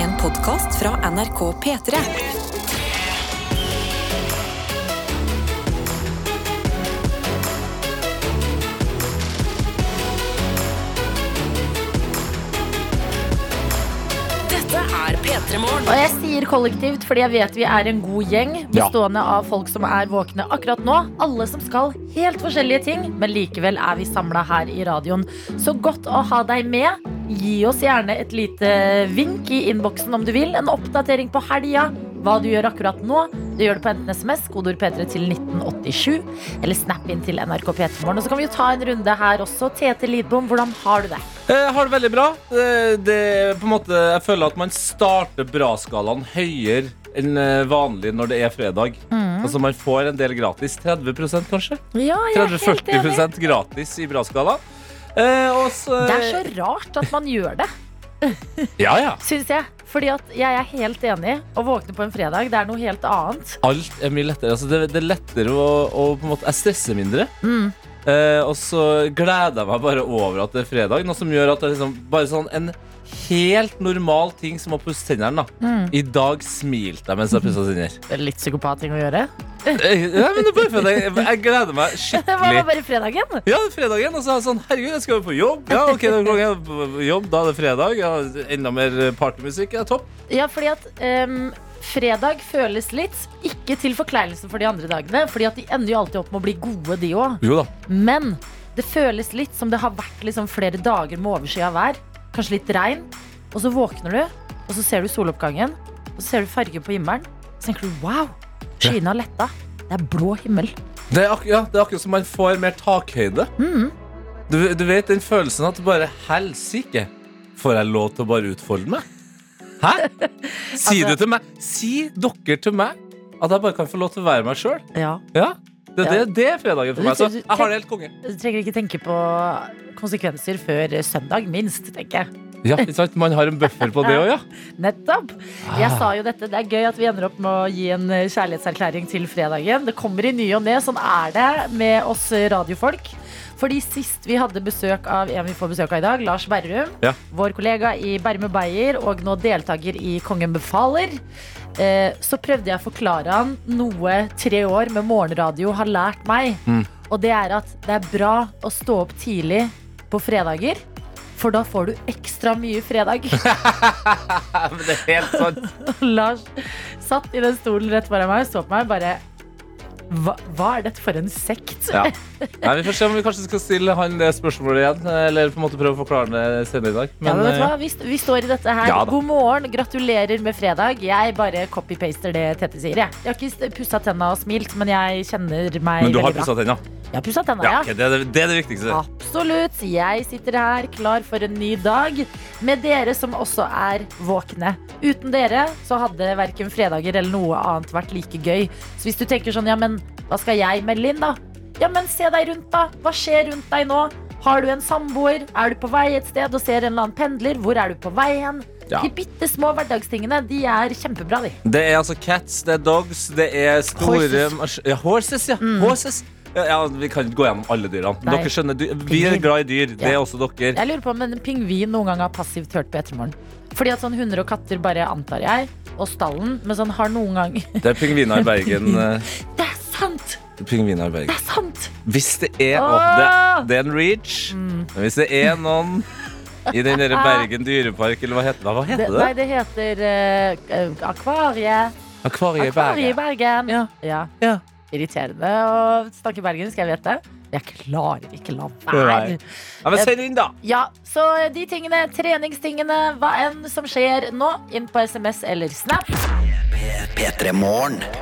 En podkast fra NRK P3. Dette er P3 Morgen. Og jeg sier kollektivt fordi jeg vet vi er en god gjeng Ja. bestående av folk som er våkne akkurat nå. Alle som skal helt forskjellige ting, men likevel er vi samla her i radioen. Så godt å ha deg med. Gi oss gjerne et lite vink i innboksen om du vil. En oppdatering på helga. Hva du gjør akkurat nå. Du gjør det på enten SMS, kodord P3 til 1987, eller snap inn til NRK P3morgen. Og så kan vi jo ta en runde her også. Tete Lidbom, hvordan har du det? Jeg har det veldig bra. Det, det på en måte, Jeg føler at man starter bra-skalaen høyere enn eh, vanlig når det er fredag. Altså Man får en del gratis. 30% kanskje? Ja, jeg er helt enig. 30-40 gratis i bra-skalaen. Eh, og så Det er så rart at man gjør det. Ja, ja. Syns jeg. Fordi at jeg er helt enig. Å våkne på en fredag, det er noe helt annet. Alt er mye lettere. Altså, det, det er lettere å, å på en måte, Jeg stresser mindre. Mm. Eh, og så gleder jeg meg bare over at det er fredag. Noe som gjør at det er liksom bare sånn en helt normal ting som å pusse tennene. da. Mm. I dag smilte jeg mens jeg pussa tenner. Det er litt psykopatting å gjøre. Eh, ja, men det er bare fordi jeg, jeg gleder meg Det var skikkelig. bare fredagen. Ja, det er fredagen, og så er jeg sånn Herregud, jeg skal jo på jobb. Ja, ok, da er klokken på jobb, da er det fredag. Ja, enda mer partymusikk. Ja, topp. Ja, fordi at ehm, fredag føles litt ikke til forkleinelse for de andre dagene. Fordi at de ender jo alltid opp med å bli gode, de òg. Jo da. Men det føles litt som det har vært liksom flere dager med overskya vær. Kanskje litt regn. Og så våkner du, og så ser du soloppgangen. Og så ser du fargen på himmelen. Så tenker du wow, skyene har letta. Det er blå himmel. Det er, ja, det er akkurat som man får mer takhøyde. Du, du vet den følelsen at du bare Helsike, får jeg lov til å bare utfolde meg? Hæ? Sier Altså- du til meg Si dere til meg at jeg bare kan få lov til å være meg sjøl? Ja. Ja. Det, det, det er fredagen for meg. Så jeg har det helt konge. Du trenger ikke tenke på konsekvenser før søndag, minst, tenker jeg. Ja, ikke sant? Man har en buffer på det òg, ja. Nettopp. Jeg sa jo dette. Det er gøy at vi ender opp med å gi en eh, kjærlighetserklæring til fredagen. Det kommer i ny og ne. Sånn er det med oss radiofolk. Fordi sist vi hadde besøk av en vi får besøk av i dag, Lars Berrum, Ja. vår kollega i Berme Beyer og nå deltaker i Kongen befaler, så prøvde jeg å forklare han noe tre år med morgenradio har lært meg. Mm. Og det er at det er bra å stå opp tidlig på fredager. For da får du ekstra mye fredag. Men det er helt sant. Lars satt i den stolen rett foran meg og så på meg bare hva, hva er dette for en sekt? Ja. Nei, vi får se om vi kanskje skal stille han det spørsmålet igjen. Eller på en måte prøve å forklare det senere i dag. Ja, men vet du eh, hva? Vi, vi står i dette her. Ja. God morgen, gratulerer med fredag. Jeg bare copy-paster det Tete sier. Jeg, jeg har ikke pussa tenna og smilt, men jeg kjenner meg men du har pussa tenna? Jeg har pussa tenna, Ja, ja. ok, det, er det, det er det viktigste. Absolutt. Jeg sitter her klar for en ny dag med dere som også er våkne. Uten dere så hadde verken fredager eller noe annet vært like gøy. Så hvis du tenker sånn, ja, men hva skal jeg melde inn, da? Ja, men se deg rundt, da. Hva skjer rundt deg nå? Har du en samboer? Er du på vei et sted og ser en eller annen pendler? Hvor er du på vei hen? Ja. De bitte små hverdagstingene, de er kjempebra, de. Det er altså cats, det er dogs, det er store Horses. Ja, horses, ja. Horses. Ja, ja, vi kan ikke gå gjennom alle dyrene. Nei. Dere skjønner, du, Vi er glad i dyr. Det er også dere. Jeg lurer på om en pingvin noen gang har passivt hørt på Ettermorgen. Fordi at sånn hunder og katter bare antar jeg, og stallen, men sånn har noen gang Det er pingviner i Bergen. eh, Det er sant! Pingviner Det er sant! Hvis det er oh, det, det er en reach. Mm. Men hvis det er noen i den der Bergen dyrepark, eller hva heter det? Hva Det, heter nei, det? det heter uh, akvarie. Akvariet i Akvarie i Bergen. Bergen. Ja. Ja. Ja. Irriterende å snakke bergensk, jeg vet det. Jeg klarer ikke la være. Ja, men send inn, da! Ja, så de tingene, treningstingene, hva enn som skjer nå, inn på SMS eller Snap.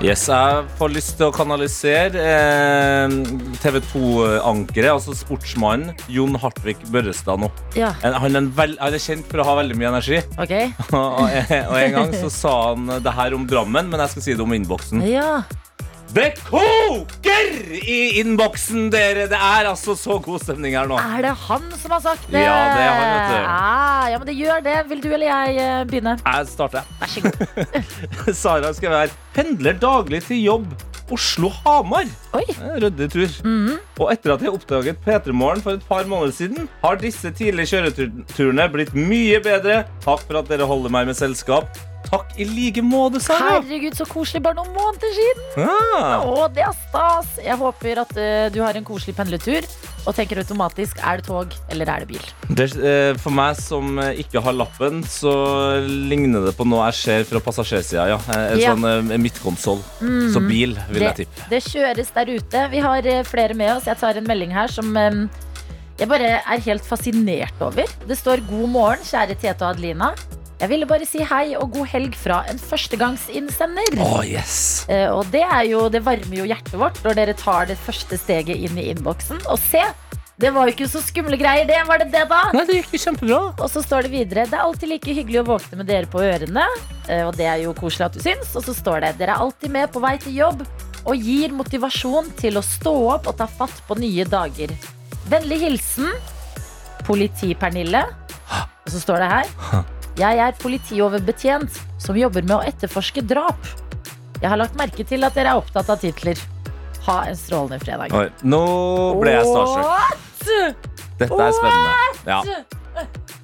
Yes, jeg får lyst til å kanalisere eh, TV 2-ankeret, altså sportsmannen Jon Hartvig Børrestad nå. Ja, han, er en vel, han er kjent for å ha veldig mye energi. ok. og, og en gang så sa han det her om Drammen, men jeg skal si det om innboksen. Ja. Det koker i innboksen, dere! Det er altså så god stemning her nå. Er det han som har sagt det? Ja, det er han, vet du. Ah, ja, men det gjør det. Vil du eller jeg eh, begynne? Jeg starter. Vær så god. Sara skal være pendler daglig til jobb Oslo-Hamar. Oi. tur. Mm tur. Og etter at jeg oppdaget P3 Morgen for et par måneder siden, har disse tidlige kjøreturene blitt mye bedre. Takk for at dere holder meg med selskap. Takk i like måte, Sara. Herregud, så koselig. Bare noen måneder siden. Ah. Å, det er stas. Jeg håper at uh, du har en koselig pendletur og tenker automatisk er det tog eller er det bil. Det, uh, for meg som eh, ikke har lappen, så ligner det på noe jeg ser fra passasjersida. Ja. En Ja. sånn uh, midtkonsoll. Så bil, vil jeg tippe. Det kjøres der ute. Vi har flere med oss. Jeg tar en melding her som um, jeg bare er helt fascinert over. Det står 'God morgen, kjære Tete og Adelina'. Jeg ville bare si hei og god helg fra en førstegangsinnsender. Å, yes. Eh, og det, er jo, det varmer jo hjertet vårt når dere tar det første steget inn i innboksen. Og se, det var jo ikke så skumle greier, det. Var det det, da? Nei, det gikk jo kjempebra. Og så står det videre Det er alltid like hyggelig å våkne med dere på ørene. eh, Og det er jo koselig at du syns. Og så står det Dere er alltid med på vei til jobb og gir motivasjon til å stå opp og ta fatt på nye dager. Vennlig hilsen Politi-Pernille. Og så står det her Jeg er politioverbetjent som jobber med å etterforske drap. Jeg har lagt merke til at dere er opptatt av titler. Ha en strålende fredag. Oi, nå ble jeg starstruck. Dette er spennende. Ja,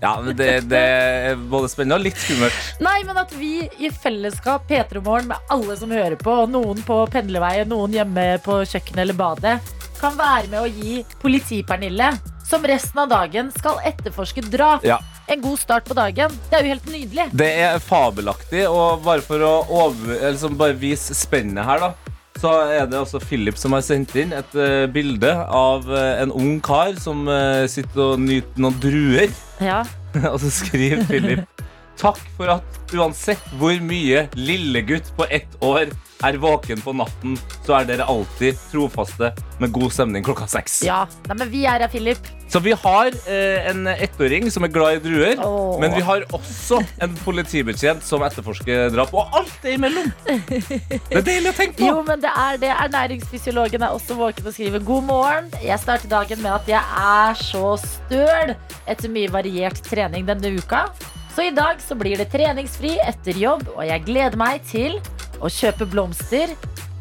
ja men det, det er både spennende og litt skummelt. Nei, men at vi i fellesskap, P3 Morgen, med alle som hører på, noen på pendlerveien, noen hjemme på kjøkkenet eller badet, kan være med å gi Politi-Pernille, som resten av dagen skal etterforske drap, Ja. en god start på dagen. Det er jo helt nydelig. Det er fabelaktig, og bare for å over, liksom bare vise spennet her, da. Så er det også Philip som har sendt inn et uh, bilde av uh, en ung kar som uh, sitter og nyter noen druer. Ja. og så skriver Philip Takk for at uansett hvor mye lillegutt på ett år er våken på natten, så er dere alltid trofaste med god stemning klokka seks. ja. Nei, men vi er her, Philip. Så vi har eh, en ettåring som er glad i druer, Åh. men vi har også en politibetjent som etterforsker drap, og alt det imellom. Det er deilig å tenke på. Jo, men det er det. Ernæringsfysiologen er også våken og skriver god morgen. Jeg starter dagen med at jeg er så støl etter mye variert trening denne uka. Så i dag så blir det treningsfri etter jobb, og jeg gleder meg til å kjøpe blomster,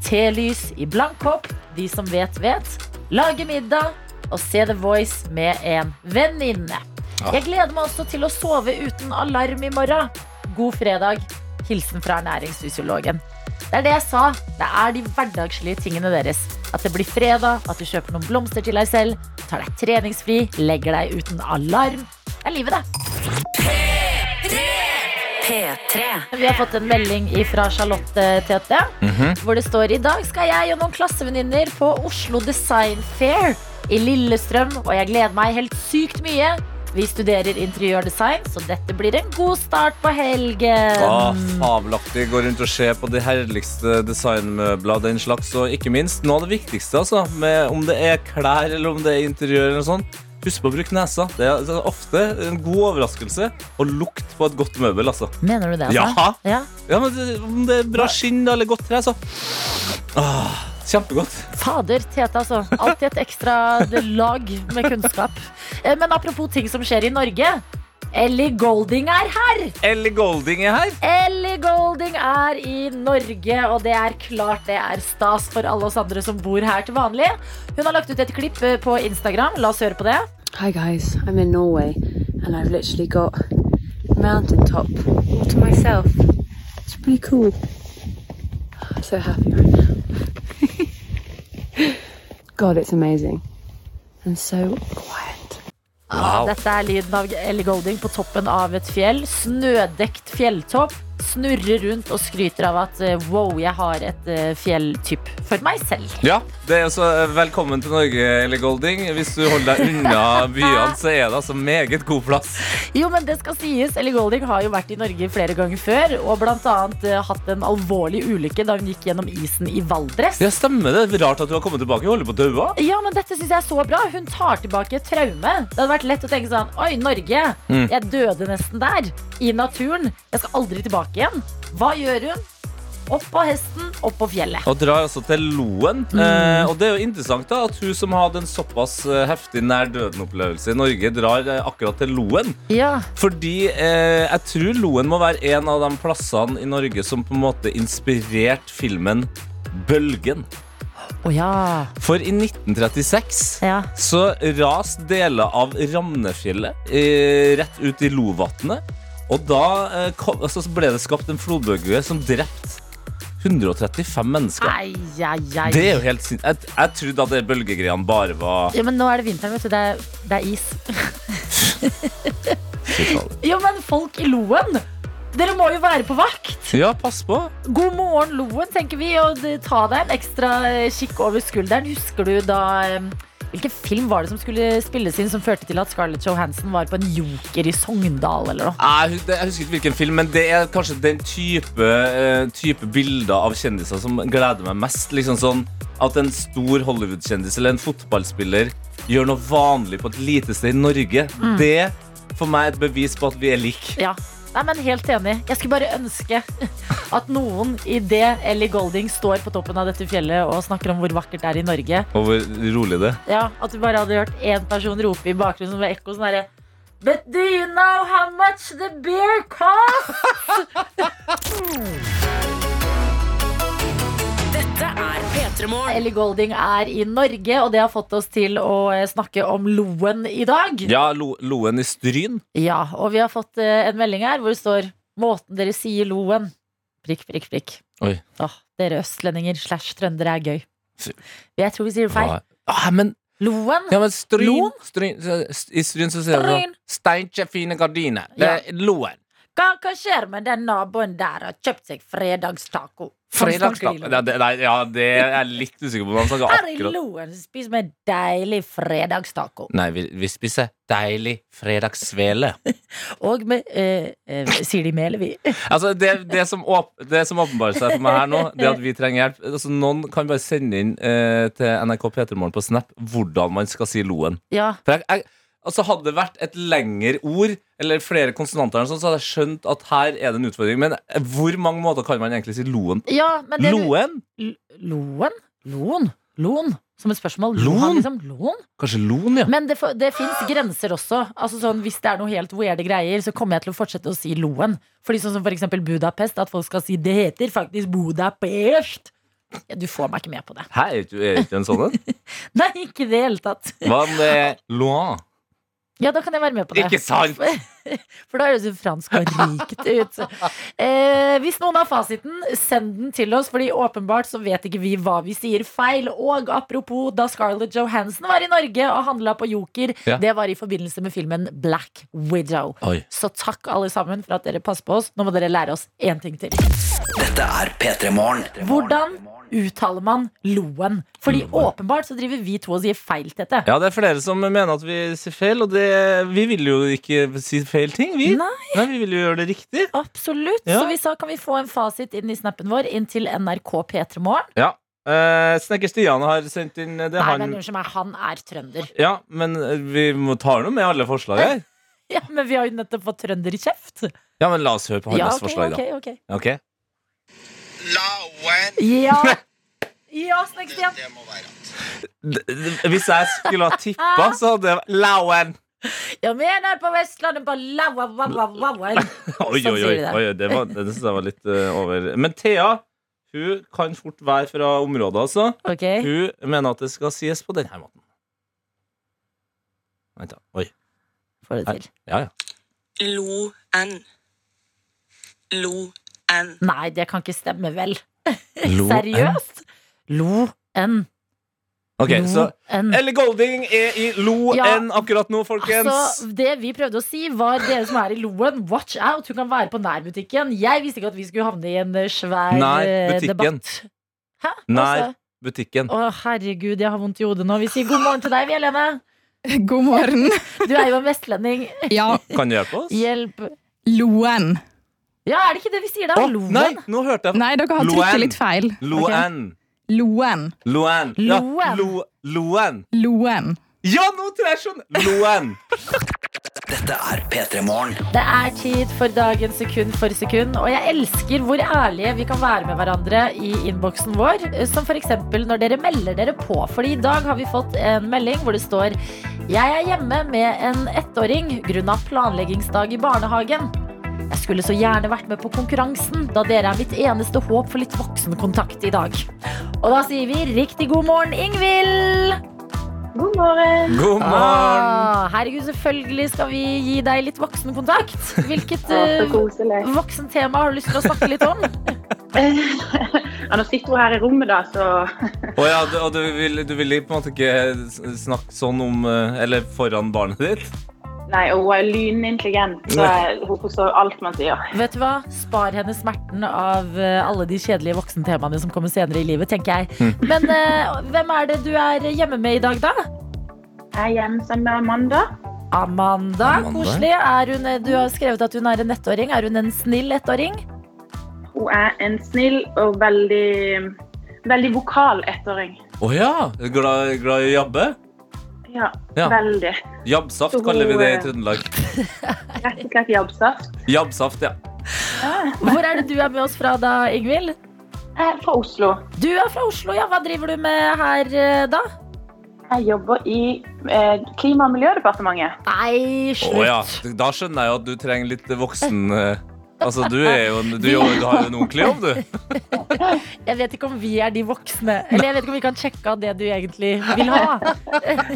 telys i blank kopp, de som vet, vet, lage middag og se The Voice med en venninne. Jeg gleder meg også til å sove uten alarm i morgen. God fredag. Hilsen fra ernæringsfysiologen. Det er det jeg sa. Det er de hverdagslige tingene deres. At det blir fredag, at du kjøper noen blomster til deg selv, tar deg treningsfri, legger deg uten alarm. Det er livet, det. P3. Vi har fått en melding fra Charlotte Tete, hvor det står i dag skal jeg og noen klassevenninner på Oslo Design Fair i Lillestrøm, og jeg gleder meg helt sykt mye. Vi studerer interiørdesign, så dette blir en god start på helgen. Ah, fabelaktig. Gå rundt og se på de herligste designmøbler og den slags. Og ikke minst noe av det viktigste, altså, med om det er klær eller om det er interiør. eller noe sånt. Husk på å bruke nesa. Det er er ofte en god overraskelse å lukte på et godt møbel. altså. Mener du det, altså? Ja. ja. Ja, men det, Om det er bra skinn eller godt tre, så ah, Kjempegodt. Fader, Tete, altså. Alltid et ekstra lag med kunnskap. Eh, Men apropos ting som skjer i Norge. Ellie Golding er her! Ellie Golding er her. Ellie Golding er i Norge, og det er klart det er stas for alle oss andre som bor her til vanlig. Hun har lagt ut et klipp eh, på Instagram. La oss høre på det. Hi guys, I'm in Norway and I've literally got a mountaintop all to myself. It's pretty cool. I'm so happy right now. God, it's amazing. And so quiet. Wow. Dette er lyden av Ellie Golding på toppen av et fjell. Snødekt fjelltopp. Snurrer rundt og skryter av at eh, wow, jeg har et eh, fjelltyp for meg selv. Ja, det er altså Velkommen til Norge, Ellie Golding. Hvis du holder deg unna byene, så er det altså meget god plass. Jo, men det skal sies. Ellie Golding har jo vært i Norge flere ganger før, og eh, hatt en alvorlig ulykke da hun gikk gjennom isen i Valdres. Ja, stemmer det. Rart at du har kommet tilbake. Holder på å daue. Ja, men dette synes jeg er så bra. Hun tar tilbake et traume. Det hadde vært lett å tenke sånn Oi, Norge. Mm. Jeg døde nesten der. I naturen. Jeg skal aldri tilbake igjen. Hva gjør hun? Opp på hesten, opp på fjellet. Og drar altså til Loen. Eh, og det er jo interessant da at hun som hadde en såpass eh, heftig nær døden-opplevelse i Norge, drar eh, akkurat til Loen. Ja. Fordi eh, jeg tror Loen må være en av de plassene i Norge som på en måte inspirerte filmen Bølgen. Oh, ja. For i 1936 ja. så raste deler av Ramnefjellet eh, rett ut i Lovatnet. Og da eh, kom, altså, så ble det skapt en flodbølge som drepte 135 mennesker. Ai, ai, ai. Det er jo helt sin... Jeg, jeg trodde at det bølgegreiene bare var Ja, men nå er det vinteren, vet du. Det er, det er is. Jo, men folk i Loen! Dere må jo være på vakt! Ja, pass på. God morgen, Loen, tenker vi. Og ta deg en ekstra eh, kikk over skulderen. Husker du da eh, Hvilken film var det som skulle spilles inn som førte til at Scarlett Johansson var på en joker i Sogndal eller noe? Jeg, jeg husker ikke hvilken film, men det er kanskje den type, eh, type bilder av kjendiser som gleder meg mest. Liksom sånn At en stor Hollywood-kjendis eller en fotballspiller gjør noe vanlig på et lite sted i Norge. Det for meg er et bevis på at vi er like. Ja. Nei, men Helt enig. Jeg skulle bare ønske at noen i det Ellie Golding står på toppen av dette fjellet og snakker om hvor vakkert det er i Norge. Og hvor rolig det er. Ja, At du bare hadde hørt én person rope i bakgrunnen som var ekko sånn herre But do you know how much the beer costs? Dette er P3 Morgen. Ellie Golding er i Norge, og det har fått oss til å eh, snakke om Loen i dag. Ja, lo, Loen i Stryn. Ja, og vi har fått eh, en melding her hvor det står Måten dere sier Loen Prikk, prikk, prikk Oi. Åh, Dere østlendinger slash trøndere er gøy Jeg tror vi sier det feil Ah, men, Loen? ja, men Stryn, stryn I Stryn så sier Stryn. sånn Steinkjer fine gardiner. Det Ja. er Loen. Hva, hva skjer med den naboen der har kjøpt seg fredagstaco? Det, nei, ja, det er jeg litt usikker på. Her i Loen spiser vi deilig fredagstaco Nei, vi, vi spiser deilig fredagssvele. Og med, eh, eh, sier de Melevi Altså, det, det, som åp, det som åpenbarer seg for meg her nå, Det at vi trenger hjelp. Altså, noen kan bare sende inn eh, til NRK P3morgen på Snap hvordan man skal si Loen. Ja, For jeg, jeg, altså Hadde det vært et lengre ord eller flere konsonanter, eller sånn, så hadde jeg skjønt at her er det en utfordring. Men hvor mange måter kan man egentlig si Loen? ja men det du- Loen? Loen? Loen? Loen? Som et spørsmål. Loen? Loen? Liksom. Loen? Kanskje Loen, ja. Men det, får- det fins grenser også. Altså sånn, hvis det er noe helt weirde greier, så kommer jeg til å fortsette å si Loen. Fordi sånn som for eksempel Budapest, at folk skal si det heter faktisk Budapest. Ja, du får meg ikke med på det. Hæ, er ikke- er ikke en sånn en? Nei, ikke i det hele tatt. Hva med Loin? Ja, da kan jeg være med på det. Ikke sant? For da høres det fransk og rikt ut. Eh, hvis noen har fasiten, send den til oss, Fordi åpenbart så vet ikke vi hva vi sier feil. Og apropos da Scarlett Johansson var i Norge og handla på Joker, Ja. det var i forbindelse med filmen Black Widow. Oi. Så takk alle sammen for at dere passer på oss. Nå må dere lære oss én ting til. Dette er P3 Morgen. Hvordan uttaler man loen? Fordi åpenbart så driver vi to og sier feil til dette. Ja, det er flere som mener at vi sier feil, og det, vi vil jo ikke si feil ting, vi. Nei. vi vil jo gjøre det riktig. Absolutt. Ja. Så vi sa kan vi få en fasit inn i snappen vår inn til NRK P3 Morgen. Ja. Eh, Snekker Stian har sendt inn det Nei, han men unnskyld meg, han er trønder. Ja, men eh, vi må ta noe med alle forslag her. Ja, Men vi har jo nettopp fått trønderkjeft. Ja, men la oss høre på hans Ja, ok, forslag, da. ok, ok. Ok? Lauen. Ja, ja Snekk-Stian. Det må være d- Hvis jeg skulle ha tippa, så hadde det vært Lauen. Jeg mener på Vestlandet på laua, laua, laua. Oi, Sånn oi, oi. de oi det, var, det syns jeg var litt uh, over. Men Thea hun kan fort være fra området, altså. Okay. Hun mener at det skal sies på denne måten. Vent, da. Oi. får det til. Ja, ja. Lo-en. Lo-en. Nei, det kan ikke stemme, vel? Lo- Seriøst? Lo-en. Ok, så Lo-en. Ellie Golding er i Lo Ja, N akkurat nå, folkens. Altså, det vi prøvde å si, var dere som er i Loen, watch out! Hun kan være på nærbutikken. Jeg visste ikke at vi skulle havne i en eh, svær Nær eh, butikken. debatt. Hæ? Nei, altså? butikken. Å, herregud, jeg har vondt i hodet nå. Vi sier god morgen til deg, vi, Helene. God morgen. Du er jo en vestlending. Ja, Kan du hjelpe oss? Hjelp. Loen. Ja, er det ikke det vi sier da? Å, Loen? nei, nå hørte jeg Nei, dere har trykket litt feil. Loen. Loen. Loen. Ja, Loen. Lo, Loen. Loen. Ja, nå tror jeg jeg skjønner! Loen. Dette er P3 Morgen. Det er tid for dagens sekund for sekund, og jeg elsker hvor ærlige vi kan være med hverandre i innboksen vår. Som f.eks. når dere melder dere på. Fordi i dag har vi fått en melding hvor det står Jeg er hjemme med en ettåring grunna planleggingsdag i barnehagen. Jeg skulle så gjerne vært med på konkurransen, da dere er mitt eneste håp for litt voksenkontakt i dag. Og da sier vi riktig god morgen, Ingvild. God morgen. God morgen! Ah, herregud, selvfølgelig skal vi gi deg litt voksenkontakt. Hvilket uh, voksentema har du lyst til å snakke litt om? Ja, nå sitter hun her i rommet, da, så oh, ja, du, og du vil, du vil på en måte ikke snakke sånn om eh, Eller foran barnet ditt? Nei, og hun er lynintelligent, så hun forstår alt man sier. Vet du hva? Spar henne smerten av eh, alle de kjedelige voksentemaene som kommer senere i livet, tenker jeg. Men uh, hvem er det du er hjemme med i dag, da? Jeg er hjemme sammen med Amanda. Amanda. Amanda. Koselig. Er hun, du har skrevet at hun er en ettåring. Er hun en snill ettåring? Hun er en snill og veldig, veldig vokal ettåring. Å ja! Glad, glad i å jabbe? Ja, Ja. veldig. Jabbsaft kaller vi det i hun, Trøndelag. Rett og slett jabbsaft. Jabbsaft, ja. Hvor er det du er med oss fra da, Ingvild? Fra Oslo. Du er fra Oslo, ja. Hva driver du med her eh, da? Jeg jobber i eh, Klima- og miljødepartementet. Nei, Å Oh, ja. Da skjønner jeg jo at du trenger litt voksen eh, Altså, du, er jo, du, jo- du har jo en ordentlig jobb, du. Jeg vet ikke om vi er de voksne. Eller jeg vet ikke om vi kan sjekke av det du egentlig vil ha.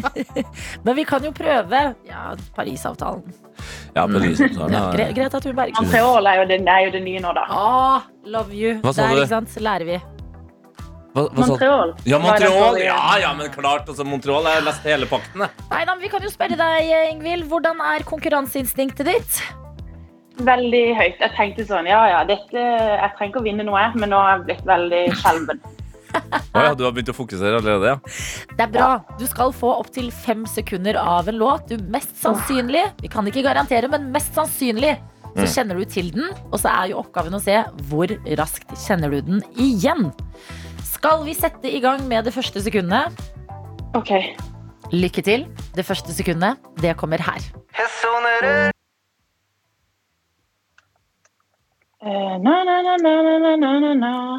Men vi kan jo prøve. Ja, Parisavtalen. Ja, Parisavtalen. Ja, Gre Greta Thunberg. Montreal er jo det, er jo det nye nå, da. Ah, love you. Hva sa Der, du? ikke sant, lærer vi. Hva, hva sa? Montreal. Ja, Montreal. Ja, ja, men klart. Altså, Montreal er har lest hele pakten. jeg. Nei, da, men Vi kan jo spørre deg, Ingvild. Hvordan er konkurranseinstinktet ditt? Veldig høyt. Jeg tenkte sånn, ja ja, dette, jeg trenger ikke å vinne noe, men nå har jeg blitt veldig skjelven. oh, ja, du har begynt å fokusere allerede, ja? Det er bra. Du skal få opptil fem sekunder av en låt. Du mest sannsynlig, vi kan ikke garantere, men mest sannsynlig så kjenner du til den. Og så er jo oppgaven å se hvor raskt kjenner du den igjen. Skal vi sette i gang med det første sekundet? OK. Lykke til. Det første sekundet, det kommer her. Jeg na,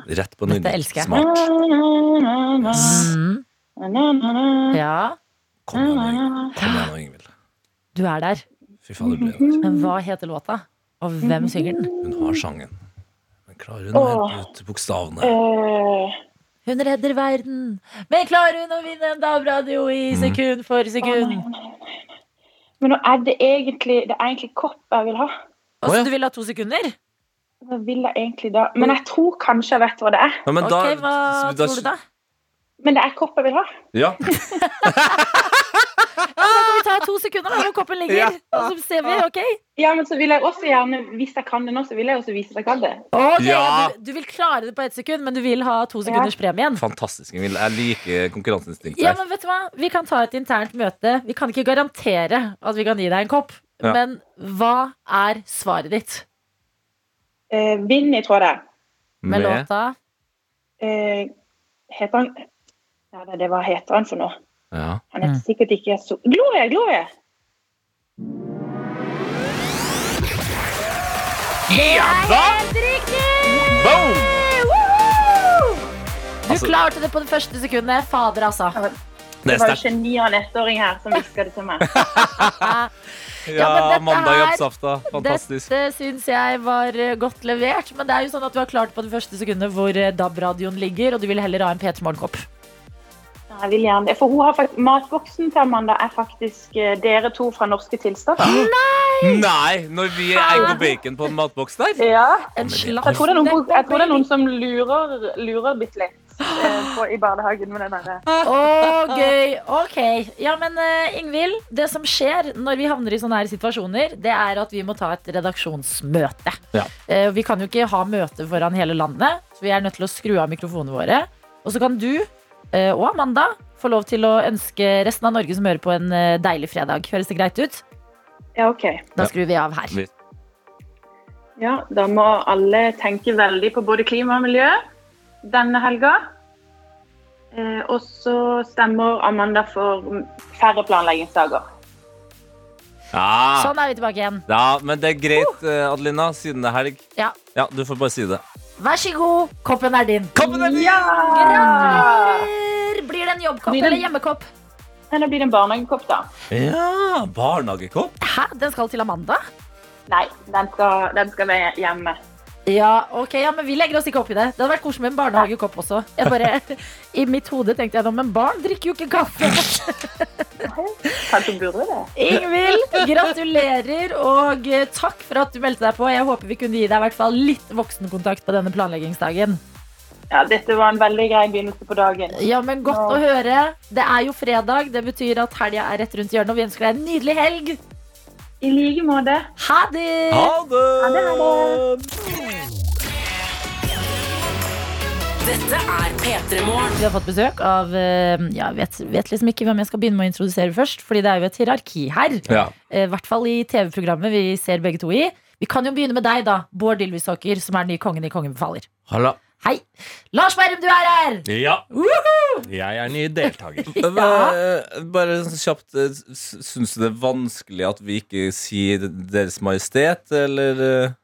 Rett på Dette elsker jeg. Smart. Na, na, na, na, Mm, na, na, na, na. ja, Kom igjen, Ingvild. Du er der. Fy fader, ble der. Men hva heter låta? Og hvem synger den? Hun har sangen. Men klarer hun å hente ut bokstavene? Eh, Hun redder verden, men klarer hun å vinne en DAB-radio i sekund for sekund? men nå er det egentlig Det er egentlig kopp jeg vil ha. Og Å, så ja. du vil ha to sekunder? Hva vil jeg egentlig da? Men jeg tror kanskje jeg vet hva det er. Ja, men Ok, da- Hva da- tror du da? Men det er kopp jeg vil ha. Ja. Ja, da kan vi ta to sekunder da, hvor koppen ligger. Ja. Og så ser vi, ok? Ja, men så vil jeg også gjerne, hvis jeg kan det nå, så vil jeg også vise at jeg kan det. Ok, Ja. du, du vil klare det på ett sekund, men du vil ha to sekunders premien. Fantastisk, Ingvild. Jeg liker konkurranseinstinktet. Ja, her. men vet du hva? Vi kan ta et internt møte. Vi kan ikke garantere at vi kan gi deg en kopp. Ja. Men hva er svaret ditt Eh, Vinni, tror jeg det er. med, låta? Eh, heter han Ja, det, var hva heter han for noe? Ja. Han heter Mm. sikkert ikke så Gloria! Gloria! Helt riktig! Boom! Du Altså- klarte det på det første sekundet. Fader, altså. Det var jo geni av en ettåring her som hviska det til meg. Ja, Ja. Fantastisk. Dette syns jeg var eh, godt levert. Men det er jo sånn at du har klart på det første sekundet hvor eh, DAB-radioen ligger, og du vil heller ha en P3 Morgenkopp. Jeg vil gjerne det. For hun har faktisk, matboksen til Amanda er faktisk eh, dere to fra Norske tilstander. Nei, Nei! når vi er egg og bacon på en matboks der? Ja. En slags Jeg tror det er noen, jeg tror det er noen som lurer, lurer bitte litt på, i barnehagen med den derre Å, gøy. Ok. Ja, men uh, Ingvild, det som skjer når vi havner i sånne her situasjoner, det er at vi må ta et redaksjonsmøte. Ja. Uh, vi kan jo ikke ha møte foran hele landet, så vi er nødt til å skru av mikrofonene våre. Og så kan du uh, og Amanda få lov til å ønske resten av Norge som hører på, en eh, deilig fredag. Høres det greit ut? Ja, OK. Da skrur vi av her. Ja, da må alle tenke veldig på både klima og miljø denne helga. Eh, og så stemmer Amanda for færre planleggingsdager. Ja. Sånn er vi tilbake igjen. ja, men det er greit, eh, Adelina, siden det er helg. Ja. Ja, du får bare si det. Vær så god, koppen er din. Koppen er din! Gratulerer! Blir det en jobbkopp det- eller hjemmekopp? Eller blir det en barnehagekopp, da. Ja, barnehagekopp. Hæ? Den skal til Amanda? Nei, den skal, den skal være hjemme. Ja, ok, ja, men vi legger oss ikke opp i det. Det hadde vært koselig med en barnehagekopp også. Jeg bare, I mitt hode tenkte jeg nå, men barn drikker jo ikke kaffe. Kanskje burde det. Ingvild, gratulerer, og eh, takk for at du meldte deg på. Jeg håper vi kunne gi deg i hvert fall litt voksenkontakt på denne planleggingsdagen. Ja, dette var en veldig grei begynnelse på dagen. Ja, men Godt å høre. Det er jo fredag. Det betyr at helga er rett rundt hjørnet, og vi ønsker deg en nydelig helg. I like måte. Ha det! Ha det! Ha det, ha det. Dette er P3 Morgen. Vi har fått besøk av eh, ja, vet, vet liksom ikke hvem jeg skal begynne med å introdusere først, Fordi det er jo et hierarki her. Ja. Eh, I hvert fall i TV-programmet vi ser begge to i. Vi kan jo begynne med deg, da. Bård Ylvisåker, som er den nye kongen i Kongen befaler. Halla. Hei! Lars Berrum, du er her! Ja, jeg er ny deltaker. Bare, bare sånn kjapt eh, Syns du det er vanskelig at vi ikke sier Deres Majestet, eller eh?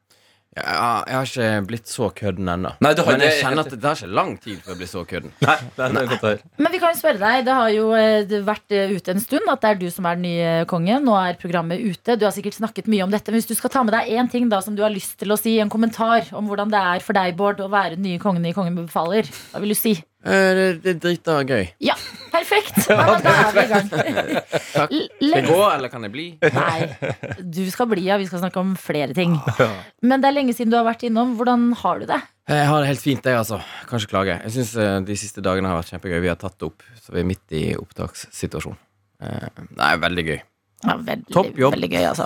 Ja, jeg har ikke blitt så kødden ennå. Nei, du har Men jeg kjenner at det tar ikke lang tid før jeg blir så kødden. Nei, det er godt. Men vi kan jo spørre deg, det har jo eh, vært eh, ute en stund at det er du som er den nye kongen. Nå er programmet ute. Du har sikkert snakket mye om dette. Men hvis du skal ta med deg én ting da som du har lyst til å si, en kommentar om hvordan det er for deg, Bård, å være den nye kongen i Kongen befaler, hva vil du si? Eh, Det, det er drita gøy. Ja, perfekt! Ja, da er vi i gang. Takk. Skal jeg gå, eller kan jeg bli? Nei, du skal bli, ja. Vi skal snakke om flere ting. Men det er lenge siden du har vært innom. Hvordan har du det? Jeg har det helt fint, jeg, altså. Kan ikke klage. Jeg syns de siste dagene har vært kjempegøy. Vi har tatt det opp, så vi er midt i opptakssituasjon. Det er veldig gøy. Ja, veldig, Topp jobb. veldig gøy, altså.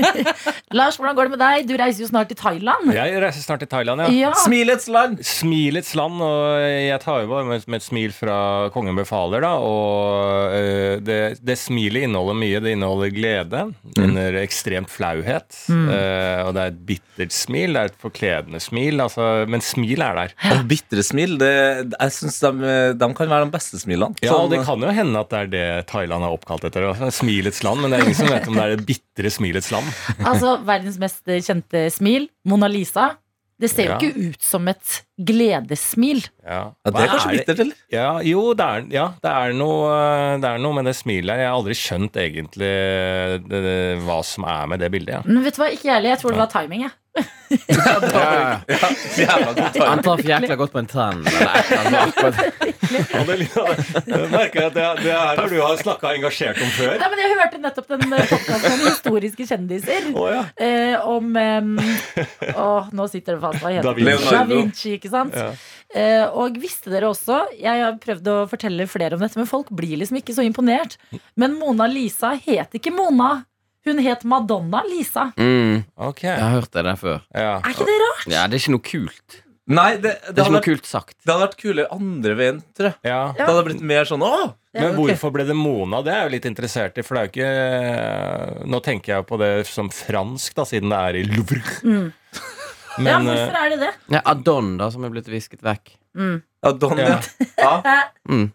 Lars, hvordan går det med deg? Du reiser jo snart til Thailand. Jeg reiser snart til Thailand, ja. Ja, Smilets land! Smilets land, og jeg tar jo bare med, med et smil fra kongen befaler, da. Og uh, det, det smilet inneholder mye. Det inneholder glede. Det under ekstremt flauhet. eh, og det er et bittert smil. Det er et forkledende smil. Altså, men smil er der. Og bitre smil. Det, jeg syns de, de kan være de beste smilene. Ja, og Sånn, det kan jo hende at det er det Thailand er oppkalt etter. altså, Smilets land, men det er ingen som vet om det er det bitre smilets land. altså verdens mest kjente smil, Mona Lisa. Det ser jo Ja. ikke ut som et gledessmil. Ja, ja, det er kanskje bittert, eller? Ja, jo, det er, ja, det er, noe, det er noe med det smilet her. Jeg har aldri skjønt egentlig det, det, hva som er med det bildet. Ja. Men vet du hva, ikke jeg heller. Jeg tror det var timing. Jeg. Ja, ja. Han traff jækla godt på en tann. Det, jeg merker at det, det her du har snakka engasjert om før. Nei, men jeg hørte nettopp den podkasten om historiske kjendiser. Oh, ja. Eh, om eh, Å, nå sitter det fast. Hva heter det? Da Vinci, ikke sant? Ja. Eh, og visste dere også Jeg har prøvd å fortelle flere om dette, men folk blir liksom ikke så imponert. Men Mona Lisa het ikke Mona. Hun het Madonna Lisa. Mm, Ok. jeg har hørt det der før. Ja. Er ikke det rart? Ja, Det er ikke noe kult. Nei, det, Det det, er hadde noe vært, kult sagt. det hadde vært kulere andre veien, tror jeg. ja. Det hadde blitt mer sånn åh! Ja, Men hvorfor ble det Mona? Det er jeg jo litt interessert i. For det er jo ikke Nå tenker jeg på det som fransk, da, siden det er i Louvre. Mm. Men ja, eh, hvorfor er det det? Ja, Adon, da, som er blitt visket vekk. Mm. Adon, Ja. ja. ja. Mm.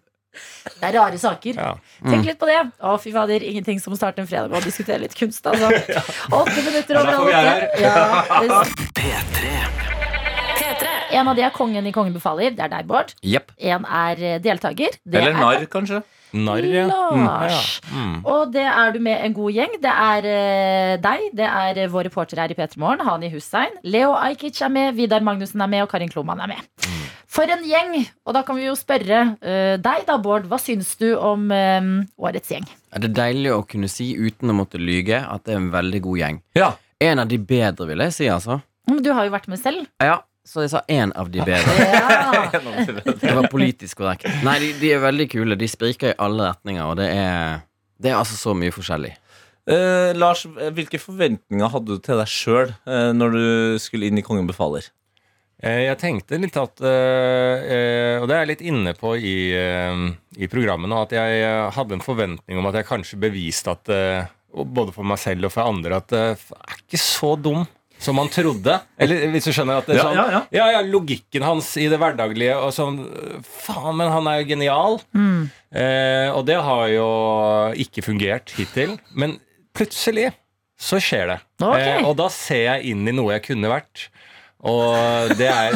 Det er rare saker. ja. Tenk litt på det. Å, fy fader, ingenting som å starte en fredag med å diskutere litt kunst, altså. Åtte minutter over halv åtte. Ja, P3. P3. en av de er kongen i Kongen befaler. Det er deg, Bård. Yep. En er eh, deltaker. Det Eller er narr, kanskje. Narr, ja. Lars. Mm. Og det er du med en god gjeng. Det er eh, deg, det er eh, vår reporter her i P3 Morgen, Hani Hussein. Leo Ajkic er med, Vidar Magnussen er med, og Karin Kloman er med. For en gjeng! Og da kan vi jo spørre uh, deg da, Bård. Hva syns du om eh, årets gjeng? Er det deilig å kunne si uten å måtte lyge at det er en veldig god gjeng? Ja. En av de bedre, vil jeg si, altså. Men Du har jo vært med selv. Ja, så jeg sa en av de bedre. Ja. Det var politisk korrekt. Nei, de, de er veldig kule. De spriker i alle retninger, og det er, det er altså så mye forskjellig. Eh, Lars, hvilke forventninger hadde du til deg sjøl eh, når du skulle inn i Kongen befaler? Eh, Jeg tenkte litt at eh, eh, Og det er jeg litt inne på i, i programmet nå, at jeg hadde en forventning om at jeg kanskje beviste at Både for meg selv og for andre at jeg er ikke så dum som man trodde. Eller hvis du skjønner at det er sånn ja, ja. ja, ja, logikken hans i det hverdaglige og sånn Faen, men han er jo genial. Eh, og det har jo ikke fungert hittil. Men plutselig så skjer det. Okay. Eh, og da ser jeg inn i noe jeg kunne vært. Og det er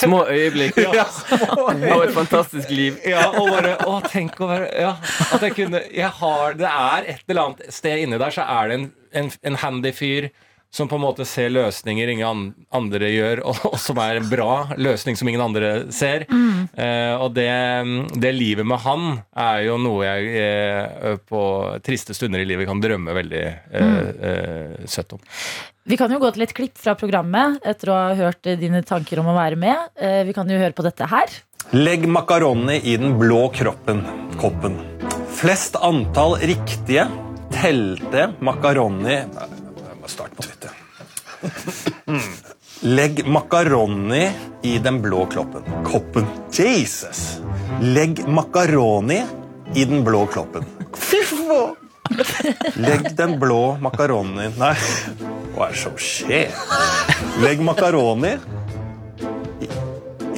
Små øyeblikk. Og et fantastisk liv. Ja, og bare Å, tenk å være Ja, at jeg kunne Jeg har Det er et eller annet sted inni der, så er det en, en, en handy fyr som på en måte ser løsninger ingen andre gjør, og, og som er en bra løsning som ingen andre ser. Eh, og det, det livet med han er jo noe jeg eh, på triste stunder i livet kan drømme veldig eh, eh, søtt om. Vi kan jo gå til et klipp fra programmet etter å ha hørt eh, dine tanker om å være med. Eh, Vi kan jo høre på dette her. Legg makaroni i den blå kroppen, koppen. Flest antall riktige telte makaroni Jeg må starte på nytt. Mm. Legg makaroni i den blå kloppen. Koppen. Jesus! Legg makaroni i den blå kloppen. Fy faen! Legg den blå makaroni Nei, hva er det som skjer? Legg makaroni i,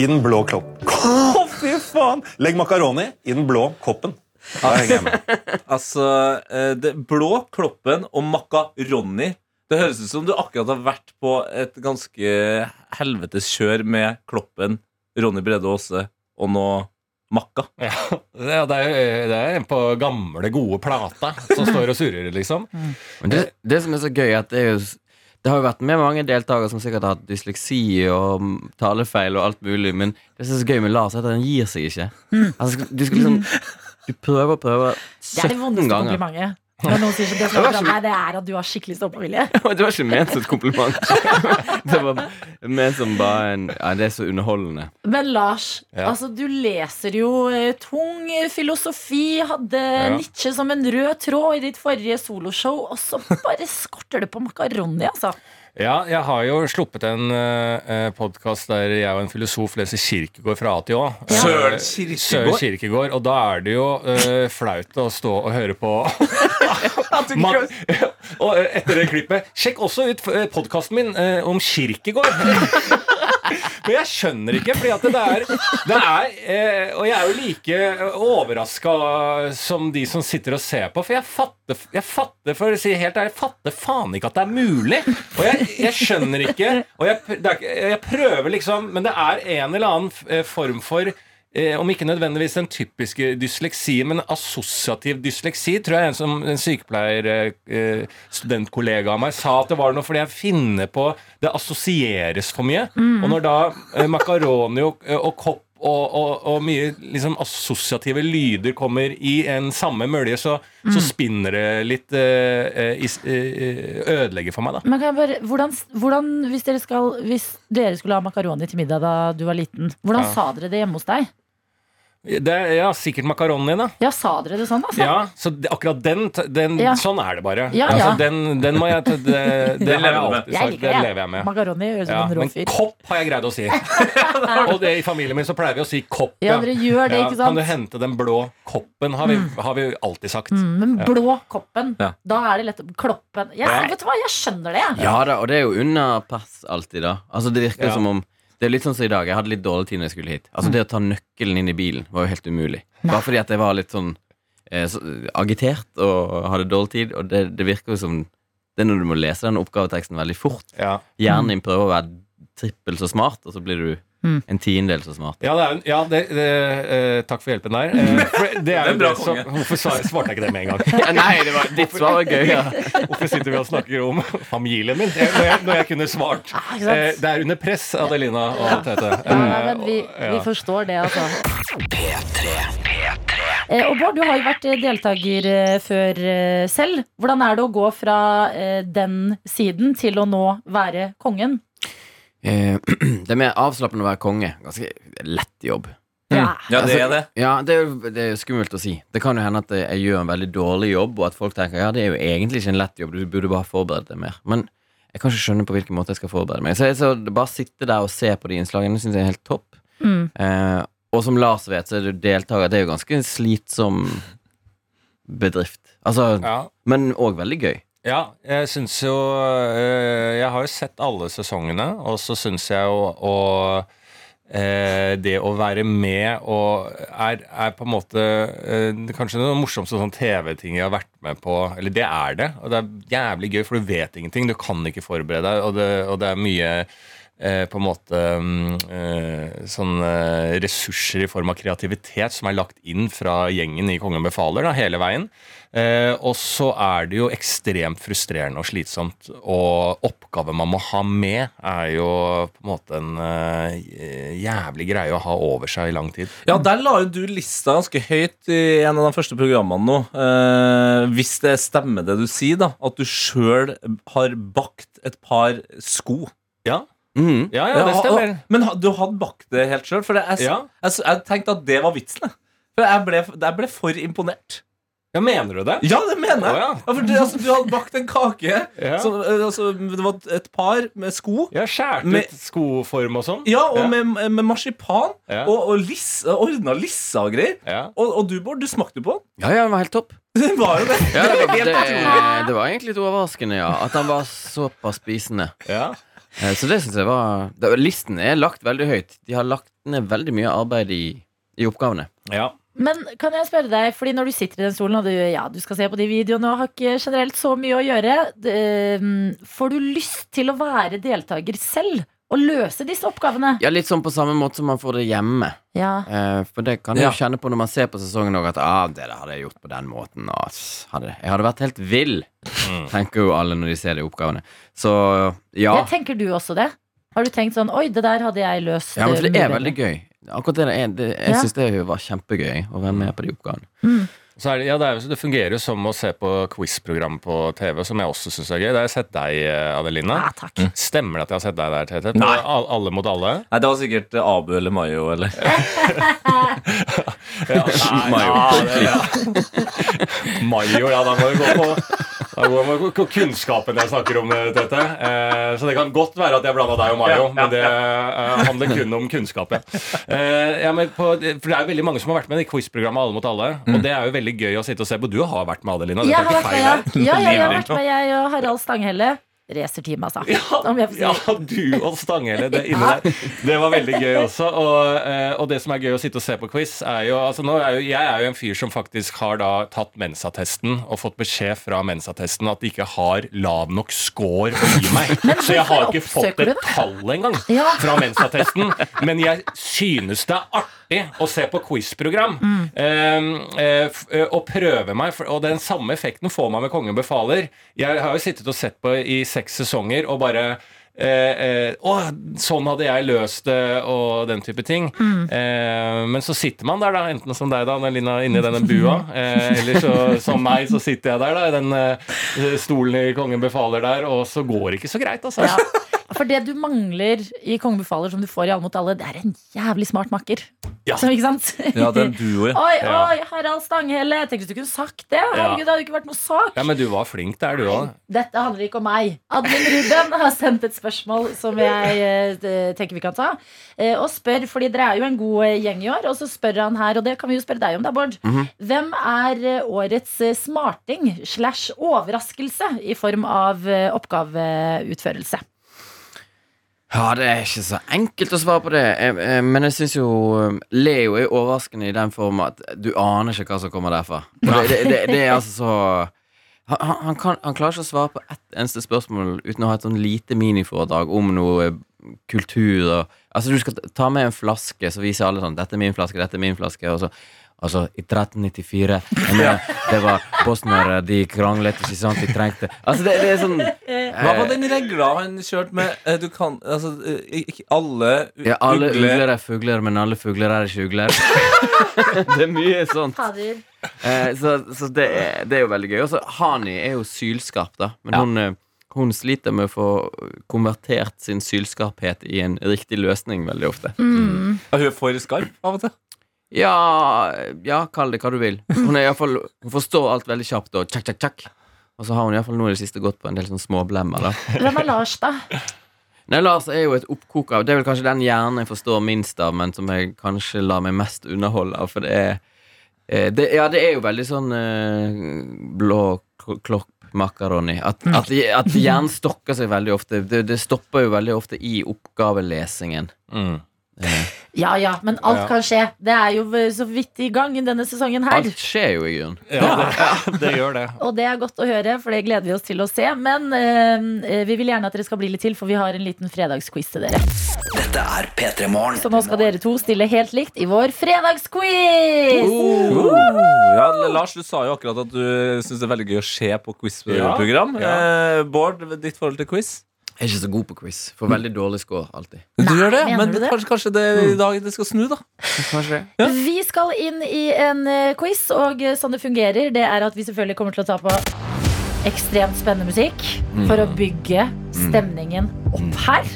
i den blå kloppen. Å, fy faen! Legg makaroni i den blå koppen. Da henger jeg med. Altså, eh, det blå kloppen og makaroni Det høres ut som du akkurat har vært på et ganske helvetes kjør med Kloppen, Ronny Brede Aase og nå Makka. Ja, det er, det er- er en på gamle, gode plata som står og surrer, liksom. Men det, det som er så gøy, at det er jo det har jo vært med mange deltakere som sikkert har hatt dysleksi og mm, talefeil og alt mulig, men det som er så gøy med Lars, er at han gir seg ikke. Altså, du skal liksom Du prøver og prøver Det er det vondeste ganger. komplimentet. Når noen sier sånn, det, er med deg, det er at du har skikkelig stoppevilje. Det var ikke ment som et kompliment. Det var ment som bare en Ja, det er så underholdende. Men Lars, Ja. altså, du leser jo eh, tung filosofi, hadde Ja. Nietzsche som en rød tråd i ditt forrige soloshow, og så bare skorter det på makaroni, altså. Ja, jeg har jo sluppet en uh, podkast der jeg og en filosof leser Kirkegård fra A til Å. Ja. Søren Kirkegård. Søren Kierkegaard. Og da er det jo uh, flaut å stå og høre på Man, Og eh, etter det klippet Sjekk også ut podkasten min uh, om Kirkegård. Men jeg skjønner ikke, fordi at det er, det er eh, Og jeg er jo like overraska som de som sitter og ser på, for jeg fatter, jeg fatter for å si helt ærlig, jeg fatter faen ikke at det er mulig. Og jeg, jeg skjønner ikke, og jeg, er, jeg prøver liksom, men det er en eller annen eh, form for Eh, om ikke nødvendigvis den typiske dysleksi, men assosiativ dysleksi, tror jeg en, som, en sykepleier, eh, eh, studentkollega av meg, sa at det var noe fordi jeg finner på Det assosieres for mye. Og når da eh, makaroni og, og kopp og, og, og mye liksom assosiative lyder kommer i en samme mølje, så, så spinner det litt eh, eh, i s- eh, Ødelegger for meg, da. Bare, hvordan, hvordan hvis, dere skal, hvis dere skulle ha makaroni til middag da du var liten, hvordan Ja. sa dere det hjemme hos deg? Det, ja, sikkert makaroni, da. Ja, sa dere det sånn, altså? Ja, så det, akkurat den, den Ja. Sånn er det bare. Ja, Altså, ja. den, den må jeg ta- Det, det Den har jeg med. alltid Jeg sagt. liker det. lever jeg med. Makaroni høres ut som en rå fyr. men kopp har jeg greid å si. Og det, i familien min så pleier vi å si kopp. Ja, dere gjør det, ikke sant? Kan du hente den blå koppen, har vi, har vi alltid sagt. Mm, men Ja. blå koppen, Ja. da er det lett å Kloppen. Jeg. Vet du hva, jeg skjønner det. Ja da, og det er jo under pass alltid, da. Altså Det virker Ja. som om Det er litt sånn som i dag. Jeg hadde litt dårlig tid når jeg skulle hit. Altså Det å ta nøkkelen inn i bilen var jo helt umulig. Bare fordi at jeg var litt sånn eh, så, agitert og hadde dårlig tid. Og det, det virker jo som Det er når du må lese den oppgaveteksten veldig fort. Ja. Hjernen din prøver å være trippel så smart, og så blir du Mm. en tiendedel så smart. Ja, det er, ja det, det, uh, takk for hjelpen der. Uh, for det er Det er jo en bra det som, hvorfor svarte jeg ikke det med en gang? Nei, det var, ditt svar var gøy. Ja. Hvorfor sitter vi og snakker om familien min jeg, når, jeg, når jeg kunne svart? Ah, uh. Eh, det er under press, Adelina og Tete. Ja, nei, Eh, men vi, vi forstår det, altså. Eh, og Bård, du har jo vært deltaker eh, før eh, selv. Hvordan er det å gå fra eh, den siden til å nå være kongen? Eh, det er mer avslappende å være konge. Ganske lett jobb. Ja. Ja, det er det. Ja, det er, jo, det er jo skummelt å si. Det kan jo hende at jeg gjør en veldig dårlig jobb, og at folk tenker ja, det er jo egentlig ikke en lett jobb, du burde bare forberede deg mer. Men jeg kan ikke skjønne på hvilken måte jeg skal forberede meg. Så, jeg, så bare sitte der og se på de innslagene syns jeg er helt topp. Mm. Eh, og som Lars vet, så er du deltaker. Det er jo ganske en slitsom bedrift. Altså, Ja. men òg veldig gøy. Ja, jeg syns jo øh, Jeg har jo sett alle sesongene, og så syns jeg jo å eh, det å være med og er, er på en måte eh, kanskje det morsomste sånn TV-ting jeg har vært med på. Eller det er det. Og det er jævlig gøy, for du vet ingenting. Du kan ikke forberede deg, og det, og det er mye eh, på en måte mm, eh, sånne ressurser i form av kreativitet som er lagt inn fra gjengen i Kongen befaler da, hele veien. Eh, og så er det jo ekstremt frustrerende og slitsomt. Og oppgaven man må ha med, er jo på en måte en eh, jævlig greie å ha over seg i lang tid. Ja, der la jo du lista ganske høyt i en av de første programmene nå. Eh, hvis det stemmer det du sier, da. At du sjøl har bakt et par sko. Ja, Mm. ja, ja det stemmer. Men du hadde bakt det helt sjøl? For jeg, jeg, jeg tenkte at det var vitsen. For jeg ble, jeg ble for imponert. Ja, mener du det? Ja, det mener jeg! Oh, ja. Ja, for det, altså, du hadde bakt en kake. Ja. Som, eh, altså, det var et par med sko. Ja, skåret ut skoform og sånn. Ja, og Ja. Med, med marsipan. Ja. Og, og liss, ordna lissa og greier. Ja. Og, og du, Bård, du smakte på den. Ja, ja, den var helt topp. Det var jo det. Ja, det, var, det, det var egentlig litt overraskende, ja. At den var såpass spisende. Ja. Eh, Så det syns jeg var det, Listen er lagt veldig høyt. De har lagt ned veldig mye arbeid i, i oppgavene. ja. Men kan jeg spørre deg, fordi når du sitter i den stolen og du, ja, du skal se på de videoene og har ikke generelt så mye å gjøre, mm, får du lyst til å være deltaker selv og løse disse oppgavene? Ja, Litt sånn på samme måte som man får det hjemme. Ja. Eh, For det kan jeg Ja. kjenne på når man ser på sesongen òg, at ah, det der hadde jeg gjort på den måten. Ass, hadde, jeg hadde vært helt vill, Mm. tenker jo alle når de ser de oppgavene. Så ja. Jeg tenker du også det? Har du tenkt sånn Oi, det der hadde jeg løst. ja men for det er veldig gøy. Akkurat det, er, det Jeg Ja. syns det var kjempegøy å være med på de oppgavene. Så er det, ja, det, er, det fungerer jo som å se på quiz-program på TV, som jeg også syns er gøy. Det har jeg sett deg, eh, Adelina. Ja, takk. Stemmer det at jeg har sett deg der, Tete? På Nei. Alle mot alle? Nei, det var sikkert Abu eller Mayo eller Ja, nei, Mayo. ja, det- ja. Mayo, ja, da må vi gå på da går vi på kunnskapen jeg snakker om, eh, Tete. Eh, så det kan godt være at jeg blanda deg og Mario, men det eh, handler kun om kunnskap. Ja. Eh, ja, men på, for det er jo veldig mange som har vært med i quiz-programmet Alle mot alle. Og det er jo veldig gøy å sitte og se på. Du har vært med, Adelina. Jeg har vært med, feil ja. her. ja, ja, jeg har vært med, jeg og Harald Stanghelle. Racerteam, altså. Får si. Ja, du og Stanghelle, det inni der. Det var veldig gøy også. Og, eh, og det som er gøy å sitte og se på quiz, er jo altså nå er jo, Jeg er jo en fyr som faktisk har da tatt mensattesten og fått beskjed fra mensattesten at de ikke har lav nok score å gi meg. Så jeg har ikke fått et tall engang Ja. fra mensattesten. Men jeg synes det er artig å se på quiz-program eh, eh, eh, og prøve meg. Og den samme effekten får man med Kongen befaler. Jeg har jo sittet og sett på i seks sesonger og bare Eh, eh, å, sånn hadde jeg løst det, og den type ting. Eh, men så sitter man der, da, enten som deg, da, Annelina, inni denne bua. Eh, eller så, som meg, så sitter jeg der, da, i den eh, stolen i Kongen befaler der, og så går det ikke så greit, altså. Ja. For det du mangler i Kongen befaler, som du får i Alle mot alle, det er en jævlig smart makker. Ja. Som, ikke sant? Ja, det er en duo, ja. Oi, Ja. oi, Harald Stanghelle. Jeg tenkte hvis du kunne sagt det. Herregud, det hadde ikke vært noe sak. Ja, men du var flink der, du òg. Dette handler ikke om meg. Admin Ruben har sendt et spørsmål som jeg eh, tenker vi kan ta. Eh, og spør, fordi dere er jo en god eh, gjeng i år, og så spør han her, og det kan vi jo spørre deg om, da, Bård. Hvem er årets smarting slash overraskelse i form av oppgaveutførelse? Ja, det er ikke så enkelt å svare på det. Eh, men jeg syns jo eh, Leo er overraskende i den form at du aner ikke hva som kommer derfra. Det, det, det, det er altså så han, han, han, kan, han klarer ikke å svare på ett eneste spørsmål uten å ha et sånn lite miniforedrag om noe eh, kultur og Altså, du skal ta med en flaske, så viser alle sånn 'Dette er min flaske, dette er min flaske', og så Altså, i 1394 mener, Det var bosniere, de kranglet ikke sant, de trengte Altså, det, det er sånn Hva var den regla han kjørte med? eh, Du kan Altså, eh, ikke alle ugler Ja, alle ugler- ugler er fugler, men alle fugler er ikke ugler. det er mye sånt. Eh, så så det, er, det er jo veldig gøy. Også Hani er jo sylskarp, da. Men hun, eh, hun sliter med å få konvertert sin sylskarphet i en riktig løsning veldig ofte. Mm. Ja, Hun er for skarp av og til. Ja, ja, kall det hva du vil. Hun, er i fall, hun forstår alt veldig kjapt, og tjakk, tjakk, tjakk. Og så har hun iallfall nå i det siste gått på en del sånn småblemmer, da. Hvem er Lars, da? Nei, Lars er jo et oppkok av Det er vel kanskje den hjernen jeg forstår minst av, men som jeg kanskje lar meg mest underholde av, for det er eh, det, Ja, det er jo veldig sånn eh, blå kl- klopp-makaroni. At, at, at hjernen stokker seg veldig ofte. Det, det stopper jo veldig ofte i oppgavelesingen. Mm. Ja ja, men alt Ja. kan skje. Det er jo så vidt i gang i denne sesongen her. Alt skjer jo i grunnen. Ja, det, det gjør det. Og det er godt å høre, for det gleder vi oss til å se. Men eh, vi vil gjerne at dere skal bli litt til, for vi har en liten fredagsquiz til dere. Dette er P3 Morgen. Så nå skal dere to stille helt likt i vår fredagsquiz! Oh, ja, Lars, du sa jo akkurat at du syns det er veldig gøy å se på quizprogram. Ja, Eh, Bård, ditt forhold til quiz? Jeg er ikke så god på quiz. Får veldig dårlig score alltid. Du gjør det, men du det? kanskje, kanskje det i dag det skal snu, da. Kanskje det. Vi skal inn i en eh, quiz, og sånn det fungerer, det er at vi selvfølgelig kommer til å ta på ekstremt spennende musikk for å bygge stemningen opp her.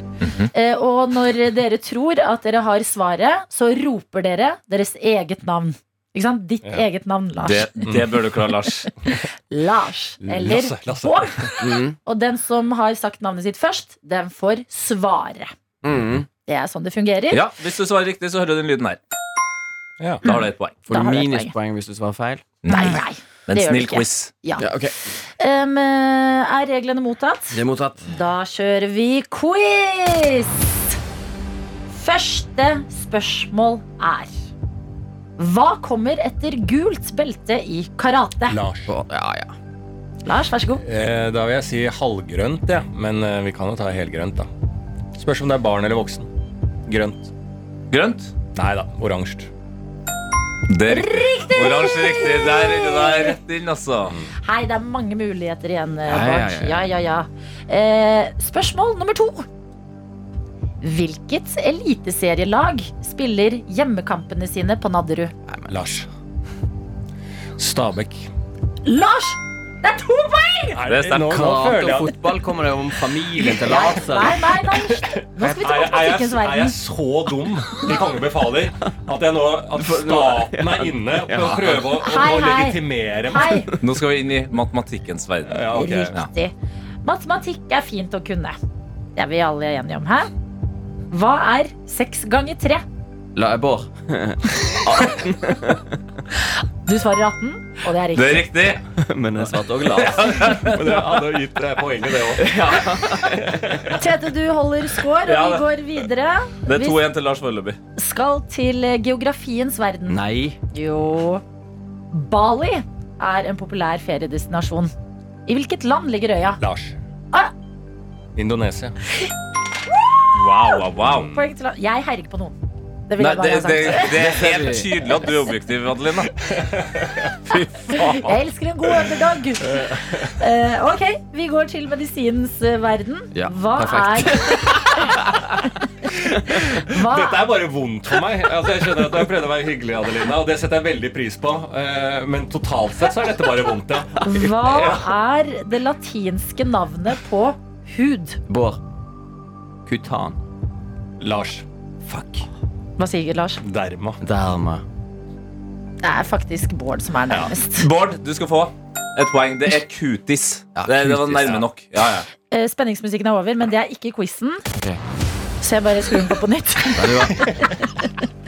Eh, Og når dere tror at dere har svaret, så roper dere deres eget navn. Ikke sant? Ditt Ja. eget navn, Lars. Det, det bør du klare, Lars. Lars eller Lasse, Lasse. Bård. Mm. Og den som har sagt navnet sitt først, den får svare. Mm. Det er sånn det fungerer. Ja, Hvis du svarer riktig, så hører du den lyden her. Ja. Da har du ett poeng. Får du minuspoeng hvis du svarer feil? Nei, nei. Men det gjør snill ikke. quiz. Ja. Ja, okay. Um, er reglene mottatt? Det er mottatt. Da kjører vi quiz! Første spørsmål er Hva kommer etter gult belte i karate? Lars. Ja, ja. Lars, vær så god. Eh, da vil jeg si halvgrønt, ja. men eh, vi kan jo ta helgrønt, da. Spørs om det er barn eller voksen. Grønt. Grønt? Nei da, oransje. Det er riktig. Oransje riktig. Der er det der rett inn, altså. Hei, det er mange muligheter igjen, eh, Ja, ja, Bård. ja, Ja, ja. ja, ja. Eh, spørsmål nummer to. Hvilket eliteserielag spiller hjemmekampene sine på Nadderud? Lars. Stabæk. Lars! Det er to poeng! Nei, Det er Karate og fotball kommer det om familien til Lars. Nei, nei, nei. Nå skal vi til matematikkens verden. jeg, er jeg så dum i Kongen befaler at jeg nå At staten er inne for å prøve å, å, Hei, å legitimere meg? Nå skal vi inn i matematikkens verden. Ja, okay. riktig. Matematikk er fint å kunne. Det er vi alle enige om. Hæ? Hva er seks ganger tre? La Bård. Du svarer 18, og det er Det er riktig. riktig. Men jeg svarte òg lavt. Men det hadde jo gitt deg poenget, det òg. Tete, du holder score, og Ja, vi det- går videre. Det er Vi 2-1 til Lars foreløpig. skal til eh, geografiens verden. Nei. Jo Bali er en populær feriedestinasjon. I hvilket land ligger øya? Lars. Ah. Indonesia. Wow, wow, wow. Poeng til Jeg heier ikke på noen. Det vil Nei, jeg bare det, ha det, sagt. det er helt tydelig at du er objektiv, Adelina. Fy faen. Jeg elsker en god underdog. Eh, ok, vi går til medisinens eh, verden. Ja, Hva perfekt. er Hva Dette er bare vondt for meg. Altså, jeg skjønner at du har prøvd å være hyggelig, Adelina, og det setter jeg veldig pris på. Eh, Men totalt sett så er dette bare vondt, ja. Hva er det latinske navnet på hud? Bård. Kutan. Lars. Fuck. Hva sier Lars? Derma. Derma. Det er faktisk Bård som er nærmest. Bård, du skal få et poeng. Det er kutis. Ja, Det, det var kutis, nærme ja. nok. Ja, ja. Eh, Spenningsmusikken er over, men det er ikke quizen. Okay. Så jeg bare skrur den på på nytt.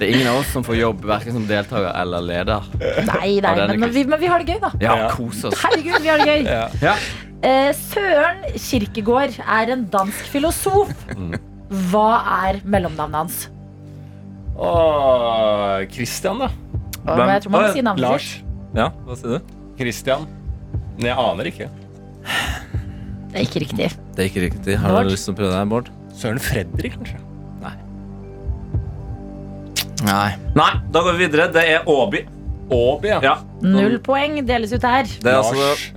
Det er ingen av oss som får jobb verken som deltaker eller leder. Nei, nei, Ja, men vi, men vi har det gøy, da. Ja, Ja. kos oss. Herregud, vi har det gøy. Ja. Eh, Søren Kirkegård er en dansk filosof. Hva er mellomnavnet hans? Åh, Christian, da. Og Hvem? jeg tror man må si navnet Lars. sitt. ja, hva sier du? Christian. Men jeg aner ikke. Det er ikke riktig. Det er ikke riktig. Har Bård? du lyst til å prøve deg, Bård? Søren Fredrik, kanskje? Nei. Nei, da går vi videre. Det er Åby. Åby, ja. Ja. Null poeng deles ut her. Det er Lars,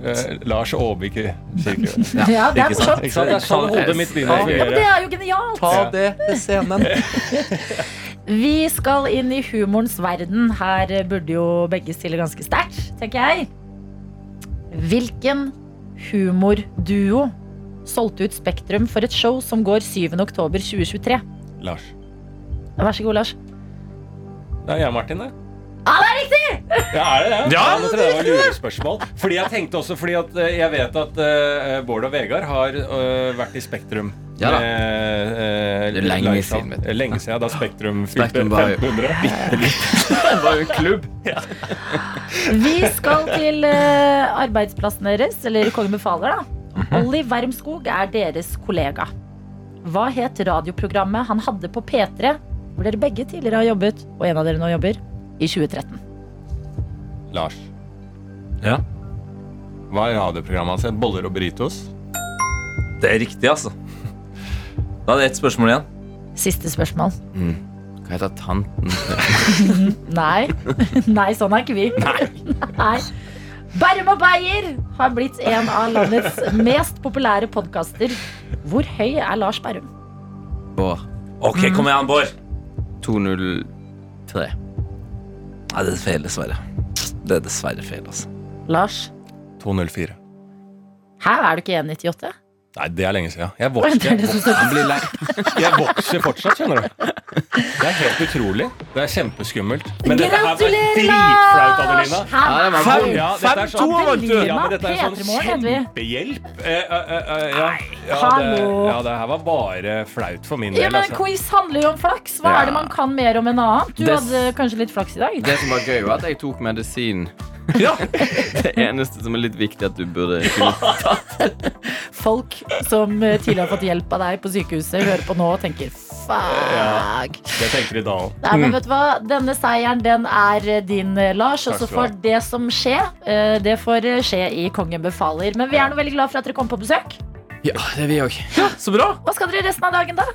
altså eh, Lars Åby, kirke. Ja, det er morsomt. Ikke sant? Det er sånn hodet mitt begynner å Ja, det er jo genialt! Ta det til scenen. Vi skal inn i humorens verden. Her burde jo begge stille ganske sterkt, tenker jeg. Hvilken humorduo solgte ut Spektrum for et show som går 7. oktober 2023? Lars. Vær så god, Lars. Det er jeg, Martin, det. Ah, det er riktig! Ja, er det det? Ja, det var lurespørsmål. Fordi jeg tenkte også fordi at eh, jeg vet at eh, Bård og Vegard har eh, vært i Spektrum. Ja da. Med, eh, Det er lenge liveshow. siden, vet du. Eh, Lenge siden, da Spektrum fylte Spektrum var jo 1500. Det var jo en klubb. Vi skal til eh, arbeidsplassen deres, eller Kongen befaler, da. Olli Wermskog er deres kollega. Hva het radioprogrammet han hadde på P3 hvor dere begge tidligere har jobbet, og en av dere nå jobber, i 2013. Lars. Ja. Hva er radioprogrammet hans? Boller og burritos? Det er riktig, altså. Da er det ett spørsmål igjen. Siste spørsmål. Hva heter tanten? Nei. Nei, sånn er ikke vi. Nei. Bærum og Beyer har blitt en av landets mest populære podkaster. Hvor høy er Lars Berrum? Bård. Ok, kom igjen, Bård. 203. Nei, det er feil, dessverre. Det er dessverre feil, altså. Lars? 204. Hæ, er du ikke 1,98? Nei, det er lenge siden. Jeg er vokser, jeg blir lei. Jeg vokser fortsatt, skjønner du. Det er helt utrolig. Det er kjempeskummelt. Men dette her var dritflaut, Adelina. Det Fem. Ja, er fem, sånn- to vant du! Ja, men dette er sånn P3 Morgen heter vi. kjempehjelp. Eh, eh, eh, eh, ja. Ja, det, hallo. ja, det her var bare flaut for min Ja, men Altså. Quiz handler jo om flaks. Hva er det man kan mer om enn annet? Du hadde kanskje litt flaks i dag. Det som var gøy, var at jeg tok medisin. Ja. Det eneste som er litt viktig at du burde kunne Folk som eh, tidligere har fått hjelp av deg på sykehuset, hører på nå og tenker fuck. Det tenker de da òg. Nei, men vet du hva? Denne seieren den er eh, din, eh, Lars. Og så får det som skje, eh, det får skje i Kongen befaler. Men vi er nå veldig glad for at dere kom på besøk. Ja, det er vi òg. Så bra. Hva skal dere resten av dagen, da?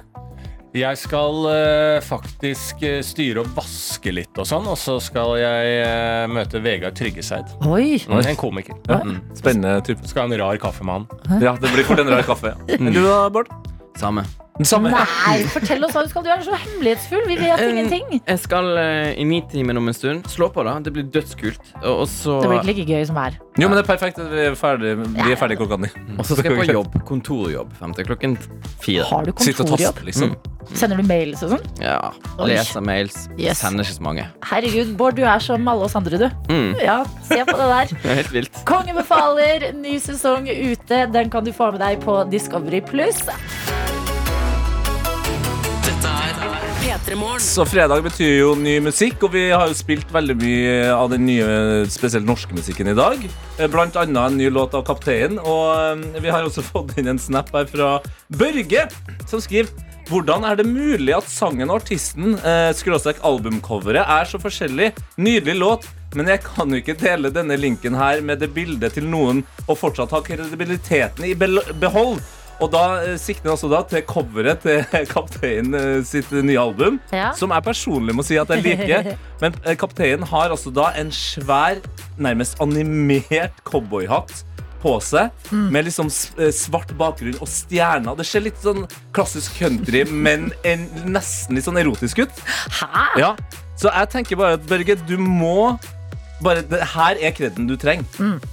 Jeg skal eh, faktisk eh, styre og vaske litt og sånn, og så skal jeg eh, møte Vegard Tryggeseid. Oi. En komiker. Ja. Spennende type. Skal ha en rar kaffe med han. Ja, det blir fort en rar kaffe. Men du da, Bård? Samme. Den samme? Nei, fortell oss hva du skal. Du er så hemmelighetsfull. Vi vet Eh, ingenting. Jeg skal eh, i Nitimen om en stund. Slå på, da. Det blir dødskult. Og, og så Det blir ikke like gøy som her. Jo, men det er perfekt. Vi er ferdig, vi er ferdig klokka ni. Og så skal jeg på jobb. Kontorjobb frem til klokken fire. Har du Sitte og kontorjobb? taste, liksom. Sender du mails og sånn? Ja. Leser mails. Yes. Sender ikke så mange. Herregud, Bård, du er som alle oss andre, du. Mm. Ja, se på det der. Det er helt vilt. Kongen befaler, ny sesong ute. Den kan du få med deg på Discovery Pluss. Dette P3 Morgen. Så fredag betyr jo ny musikk, og vi har jo spilt veldig mye av den nye, spesielt norske musikken i dag. Blant annet en ny låt av Kaptein, og eh, vi har også fått inn en snap her fra Børge, som skriver hvordan er det mulig at sangen og artisten eh, skråstrek albumcoveret er så forskjellig? Nydelig låt, men jeg kan jo ikke dele denne linken her med det bildet til noen og fortsatt ha kredibiliteten i behold. Og da eh, sikter han også da til coveret til Kaptein eh, sitt nye album, Ja. som jeg personlig må si at jeg liker. Men eh, Kapteinen har altså da en svær, nærmest animert cowboyhatt på seg, med liksom eh, svart bakgrunn og stjerner. Det ser litt sånn klassisk country, men en, nesten litt sånn erotisk ut. Hæ? Ja, Så jeg tenker bare at Børge, du må bare, det her er kreden du trenger.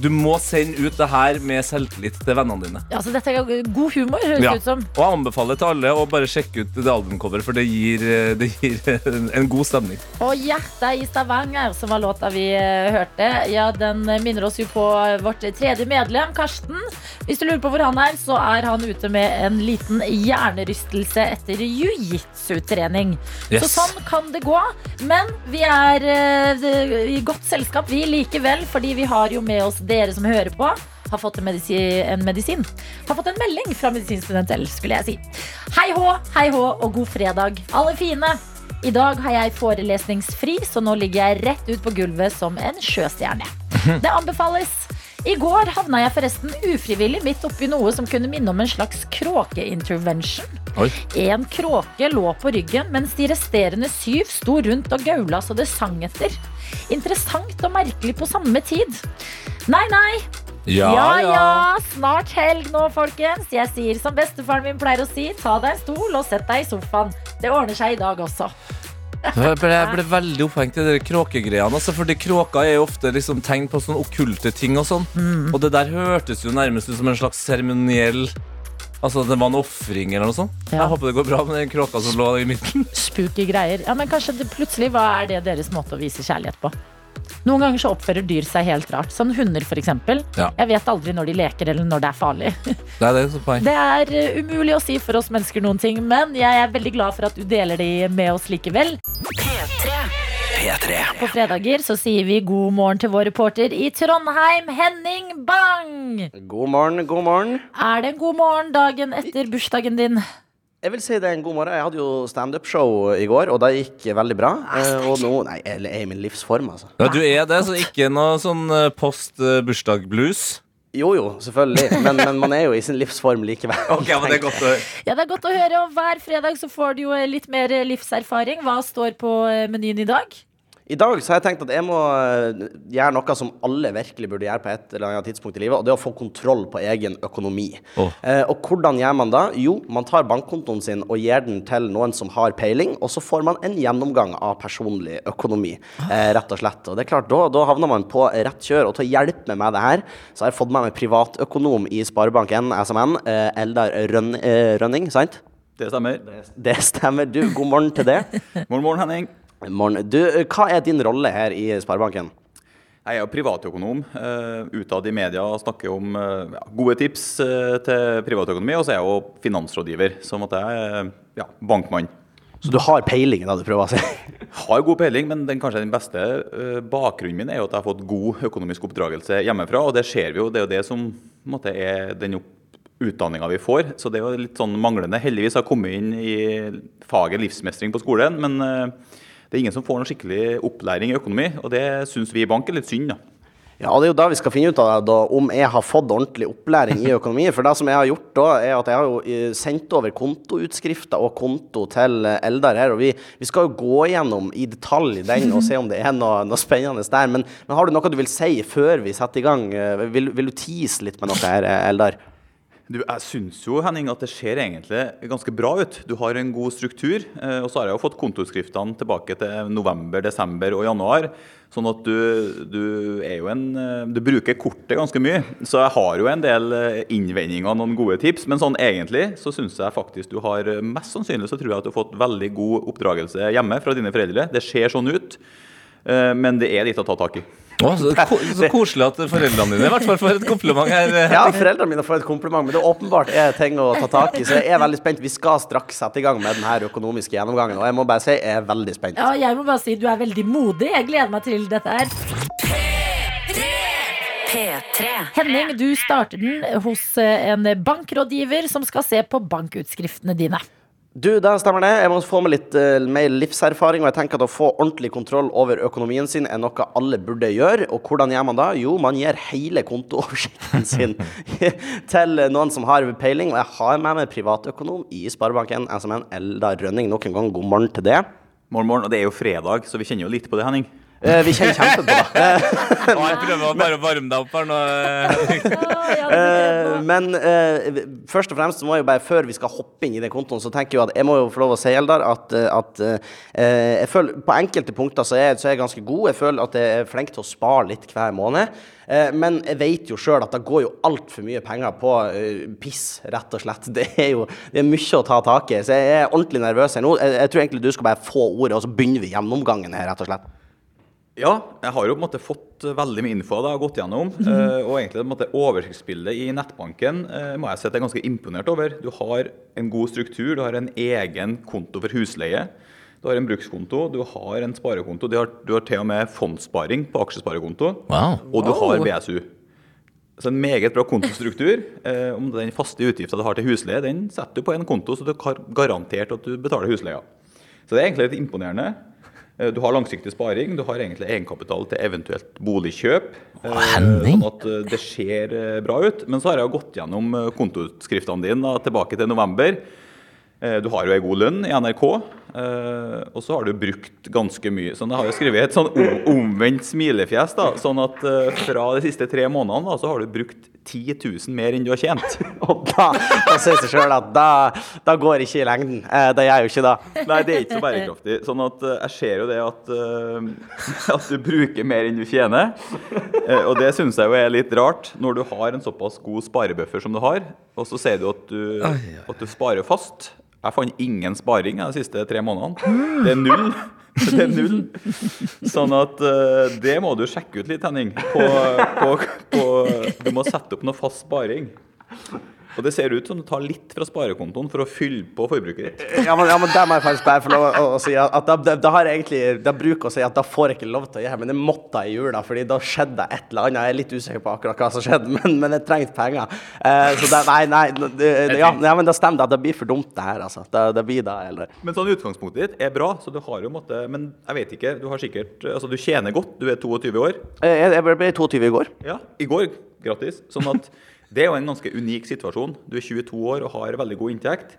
Du må sende ut det her med selvtillit til vennene dine. Ja, så dette er god humor, høres Ja. ut som. Og jeg anbefaler til alle å bare sjekke ut det albumcoveret, for det gir, eh, det gir en, en god stemning. Og 'Hjertet i Stavanger', som var låta vi eh, hørte, ja, den minner oss jo på vårt tredje medlem, Karsten. Hvis du lurer på hvor han er, så er han ute med en liten hjernerystelse etter jiu-jitsu-trening. Yes. Så sånn kan det gå. Men vi er eh, i godt selskap, vi likevel, fordi vi har jo med oss dere som hører på. Har fått en medisin, en medisin. Har fått en melding fra Medisinstudent L, skulle jeg si. Hei hå, hei hå og god fredag, alle fine. I dag har jeg forelesningsfri, så nå ligger jeg rett ut på gulvet som en sjøstjerne. Det anbefales. I går havna jeg forresten ufrivillig midt oppi noe som kunne minne om en slags kråkeintervention. En kråke lå på ryggen, mens de resterende syv sto rundt og gaula så det sang etter. Interessant og merkelig på samme tid. Nei, nei. Ja, ja. Snart helg nå, folkens. Jeg sier som bestefaren min pleier å si, ta deg en stol og sett deg i sofaen. Det ordner seg i dag også. Jeg ble, jeg ble veldig opphengt i de kråkegreiene. Altså, fordi kråker er jo ofte liksom tegn på sånne okkulte ting. Og sånn Og det der hørtes jo nærmest ut som en slags seremoniell Altså det var en ofring eller noe sånt. Ja. Jeg håper det går bra med den kråka som lå i midten. Spooky greier. Ja, men kanskje det, plutselig, hva er det deres måte å vise kjærlighet på? Noen ganger så oppfører dyr seg helt rart. Som hunder, for eksempel. Ja. Jeg vet aldri når de leker eller når det er farlig. Det er det. Det er uh, umulig å si for oss mennesker noen ting, men jeg er veldig glad for at du deler de med oss likevel. P3. På fredager så sier vi god morgen til vår reporter i Trondheim, Henning Bang. God morgen, god morgen. Er det en god morgen dagen etter bursdagen din? Jeg vil si det er en god morgen. Jeg hadde jo standup-show i går, og det gikk veldig bra. Eh, Og nå Nei, jeg er i min livsform, altså. Ja, du er det, så ikke noe sånn eh, post eh, bursdag-blues? Jo jo, selvfølgelig. Men, men man er jo i sin livsform likevel. Ok, men det er godt å høre. Ja, det er godt å høre, og hver fredag så får du jo litt mer livserfaring. Hva står på eh, menyen i dag? I dag så har jeg tenkt at jeg må eh, gjøre noe som alle virkelig burde gjøre på et eller annet tidspunkt i livet, og det er å få kontroll på egen økonomi. Oh. Eh, og hvordan gjør man da? Jo, man tar bankkontoen sin og gir den til noen som har peiling, og så får man en gjennomgang av personlig økonomi, eh, rett og slett. Og det er klart, da, da havner man på rett kjør. Og til å hjelpe meg med det her, så har jeg fått med meg privatøkonom i Sparebank1 SMN, eh, Eldar eh, Rønning, sant? Det stemmer. Det stemmer. Du, god morgen til det. Morgen, morgen, Henning. Morgen. Du, hva er din rolle her i Sparebanken? Jeg er jo privatøkonom. Uh, utad i media snakker om eh, ja, gode tips eh, til privatøkonomi. Og så er jeg jo finansrådgiver, som at jeg er ja, bankmann. Så du har peiling, da du prøver å si? Har god peiling, men den kanskje den beste eh, bakgrunnen min er jo at jeg har fått god økonomisk oppdragelse hjemmefra. Og det ser vi jo. Det er jo det som måte, er den utdanninga vi får. Så det er jo litt sånn manglende. Heldigvis har jeg kommet inn i faget livsmestring på skolen. men eh, det er ingen som får noen skikkelig opplæring i økonomi, og det syns vi i bank er litt synd. da. Ja, det er jo da vi skal finne ut av da, om jeg har fått ordentlig opplæring i økonomi. For det som jeg har gjort da, er at jeg har jo eh, sendt over kontoutskrifter og konto til eh, Eldar her. Og vi, vi skal jo gå gjennom i detalj den og se om det er noe, noe spennende der. Men, men har du noe du vil si før vi setter i gang? Eh, Vil, vil du tease litt med noe her, Eldar? Du, jeg syns jo Henning, at det ser egentlig ganske bra ut. Du har en god struktur. eh, Og så har jeg jo fått kontoutskriftene tilbake til november, desember og januar. Sånn at du, du er jo en eh, Du bruker kortet ganske mye. Så jeg har jo en del eh, innvendinger og noen gode tips. Men sånn egentlig så syns jeg faktisk du har Mest sannsynlig så tror jeg at du har fått veldig god oppdragelse hjemme fra dine foreldre. Det ser sånn ut. Men det er litt å ta tak i. Å, så, ko så koselig at foreldrene dine i hvert fall får et kompliment her. Ja, foreldrene mine får et kompliment, men det er åpenbart er ting å ta tak i. Så jeg er veldig spent. Vi skal straks sette i gang med denne økonomiske gjennomgangen. Og jeg må bare si jeg er veldig spent. Ja, jeg må bare si du er veldig modig. Jeg gleder meg til dette her. P3. Henning, du starter den hos en bankrådgiver som skal se på bankutskriftene dine. Du, det stemmer det. Jeg må få med litt uh, mer livserfaring. Og jeg tenker at å få ordentlig kontroll over økonomien sin er noe alle burde gjøre. Og hvordan gjør man da? Jo, man gir hele kontooversikten sin til noen som har peiling. Og jeg har med meg privatøkonom i Sparebanken SMN, Eldar Rønning. Nok en gang god morgen til det. Morgen, morgen. Og det er jo fredag, så vi kjenner jo litt på det, Henning. Eh, vi kjenner kjempe på det. Å, jeg prøver å bare å varme deg opp her nå. eh. Eh, men eh, først og fremst så må jeg jo bare, før vi skal hoppe inn i den kontoen, så tenker jeg at jeg må jo få lov å si, Eldar, at, eh, at eh, jeg føler på enkelte punkter så er, så er jeg ganske god. Jeg føler at jeg er flink til å spare litt hver måned. Eh, men jeg vet jo sjøl at det går jo altfor mye penger på eh, piss, rett og slett. Det er jo det er mye å ta tak i. Så jeg er ordentlig nervøs her nå. Jeg, jeg tror egentlig du skal bare få ordet, og så begynner vi gjennomgangen her, rett og slett. Ja, jeg har jo på en måte fått veldig mye info da, jeg har gått gjennom. eh, og egentlig på en måte oversiktsbildet i nettbanken eh, må jeg si at jeg er ganske imponert over. Du har en god struktur, du har en egen konto for husleie. Du har en brukskonto, du har en sparekonto, du har, du har til og med fondssparing på aksjesparekonto. Wow. Og du har BSU. Så en meget bra kontostruktur. Eh, om den faste utgifta du har til husleie, den setter du på en konto, så du har garantert at du betaler husleia. Så det er egentlig litt imponerende. Eh, Du har langsiktig sparing, du har egentlig egenkapital til eventuelt boligkjøp. Åh, Henning. Sånn at eh, det ser eh, bra ut. Men så har jeg gått gjennom kontoutskriftene dine tilbake til november. Eh, Du har jo ei god lønn i NRK, eh, og så har du brukt ganske mye. Så jeg har jo skrevet et sånn omvendt smilefjes. da, Sånn at eh, fra de siste tre månedene da, så har du brukt 10 000 mer enn du har tjent. Og da, da sier seg sjøl at da, da går ikke i lengden. Eh, det gjør jo ikke det. Nei, det er ikke så bærekraftig. Sånn at eh, jeg ser jo det at, eh, at du bruker mer enn du tjener. Eh, og det syns jeg jo er litt rart, når du har en såpass god sparebuffer som du har, og så sier du at du, at du sparer fast. Jeg fant ingen sparing de siste tre månedene. Det er null. Det er null. Sånn at eh, det må du sjekke ut litt, Henning. På, på, på, du må sette opp noe fast sparing. Og det ser ut som du tar litt fra sparekontoen for å fylle på forbruket ditt. Ja, men, ja, men der må jeg faktisk bare få lov å, å si at, da, da, da har jeg egentlig Da bruker å si at da får jeg ikke lov til å gjøre men det måtte jeg i jula, fordi da skjedde det et eller annet. Jeg er litt usikker på akkurat hva som skjedde, men, men jeg trengte penger. Eh, så det, nei, nei, det, det, ja, ja, men det stemmer. Det blir for dumt, det her, altså. Det, det blir det, eller Men sånn utgangspunktet ditt er bra, så du har jo måtte Men jeg vet ikke, du har sikkert Altså, du tjener godt, du er 22 år. Eh, Jeg, jeg ble 22 i går. Ja, i går. Grattis. Sånn at det er jo en ganske unik situasjon. Du er 22 år og har veldig god inntekt.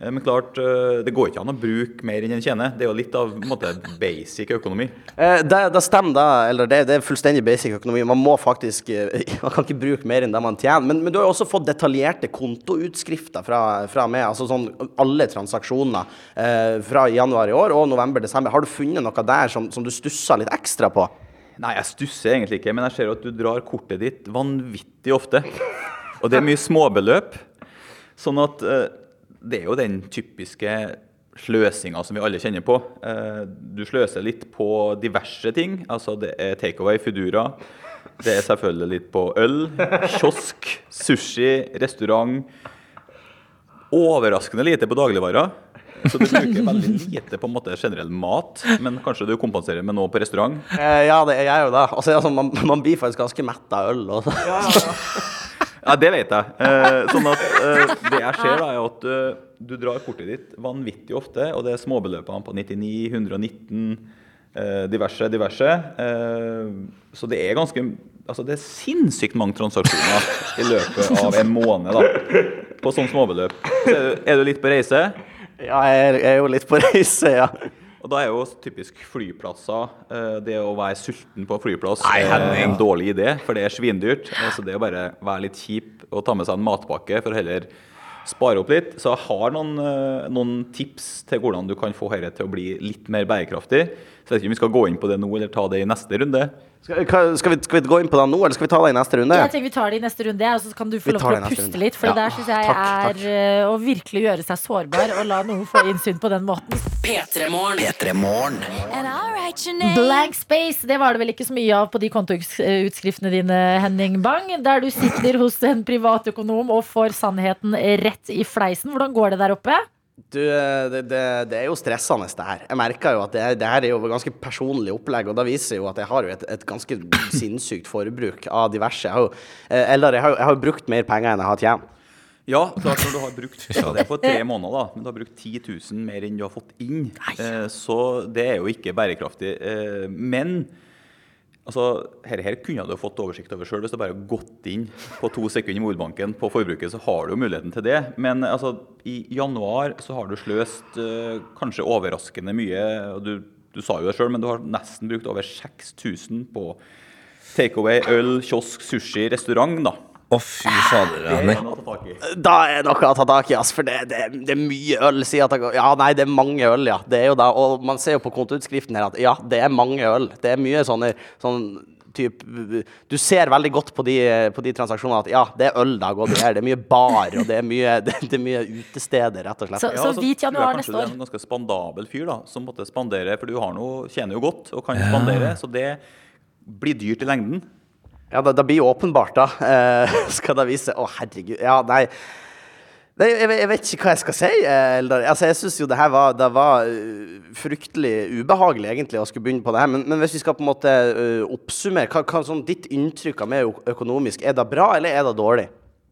Eh, Men klart, eh, det går ikke an å bruke mer enn en tjener. Det er jo litt av måte, basic økonomi. Eh, det, det stemmer, da. Eller det, det er fullstendig basic økonomi. Man må faktisk Man kan ikke bruke mer enn det man tjener. Men, men du har jo også fått detaljerte kontoutskrifter fra, fra meg. Altså sånn alle transaksjoner fra januar i år og november-desember. Har du funnet noe der som, som du stussa litt ekstra på? Nei, jeg stusser egentlig ikke, men jeg ser at du drar kortet ditt vanvittig ofte. Og det er mye småbeløp. Sånn at eh, det er jo den typiske sløsinga som vi alle kjenner på. Eh, du sløser litt på diverse ting. Altså det er takeaway, Foodora. Det er selvfølgelig litt på øl, kiosk, sushi, restaurant. Overraskende lite på dagligvarer. Så du bruker veldig lite på en måte generell mat, men kanskje du kompenserer med noe på restaurant? Eh, ja, det er jeg jo da. Altså, altså, man, man blir faktisk ganske mett av øl. Også. Ja, det vet jeg. Eh, sånn at eh, Det jeg ser, da, er at uh, du drar kortet ditt vanvittig ofte, og det er småbeløpene på 99, 119, eh, diverse, diverse. Eh, så det er ganske Altså, det er sinnssykt mange transaksjoner i løpet av en måned da, på sånn småbeløp. Så er er du litt på reise? Ja, jeg er, jo litt på reise, ja. Og da er jo typisk flyplasser eh, Det å være sulten på flyplass Nei, er Henning. en dårlig idé, for det er svindyrt. Eh, Så det å bare være litt kjip og ta med seg en matpakke for heller spare opp litt. Så jeg har noen, eh, noen tips til hvordan du kan få dette til å bli litt mer bærekraftig. Så jeg vet ikke om vi skal gå inn på det nå, eller ta det i neste runde. Skal, skal, vi, skal vi gå inn på det nå, eller skal vi ta det i neste runde? Jeg tenker Vi tar det i neste runde, og så kan du få lov til å puste runde. litt. For Ja. det der syns jeg Takk, er takk. å virkelig gjøre seg sårbar og la noen få innsyn på den måten. P3morgen. Blank space, det var det vel ikke så mye av på de kontoutskriftene dine, Henning Bang. Der du sitter hos en privatøkonom og får sannheten rett i fleisen. Hvordan går det der oppe? Du, det, det, det er jo stressende, det her. Jeg merker jo at det, det her er jo et ganske personlig opplegg, og da viser jo at jeg har jo et, et ganske sinnssykt forbruk av diverse. Jeg har jo, eh, eller jeg har, jeg har jo brukt mer penger enn jeg har tjent. Ja, klart når du har brukt ja, det er på tre måneder, da, men du har brukt 10 000 mer enn du har fått inn. Eh, så det er jo ikke bærekraftig. Eh, men altså, her, her kunne du fått oversikt over sjøl. Hvis du bare har gått inn på to sekunder i mordbanken på forbruket, så har du jo muligheten til det. Men altså, i januar så har du sløst eh, kanskje overraskende mye. og du, du sa jo det sjøl, men du har nesten brukt over 6000 på takeaway, øl, kiosk, sushi, restaurant. da. Å, fy fader, Henning. Da er det noe å ta tak i, ass, for det, det, det er mye øl. Si at det, ja, nei, det er mange øl, ja. Det er jo da, og man ser jo på kontoutskriften her at ja, det er mange øl. Det er mye sånne sånn typ, Du ser veldig godt på de, på de transaksjonene at ja, det er øl det har gått i her. Det er mye bar, og det er mye, det, det er mye utesteder, rett og slett. Så- så hvit så hvit januar neste år. du er kanskje en ganske spandabel fyr da, som måtte spandere, for du har noe, tjener jo godt og kan spandere, så det blir dyrt i lengden. Ja, det, det blir jo åpenbart, da. Eh, skal det vise Å, herregud. Ja, nei. Nei, jeg, jeg vet ikke hva jeg skal si. eller, Eldar. Altså, jeg syns jo det her var, det var eh, fryktelig ubehagelig egentlig å skulle begynne på det her. Men, men hvis vi skal på en måte eh, oppsummere, hva, hva sånn ditt inntrykk av meg økonomisk, er det bra eller er det dårlig?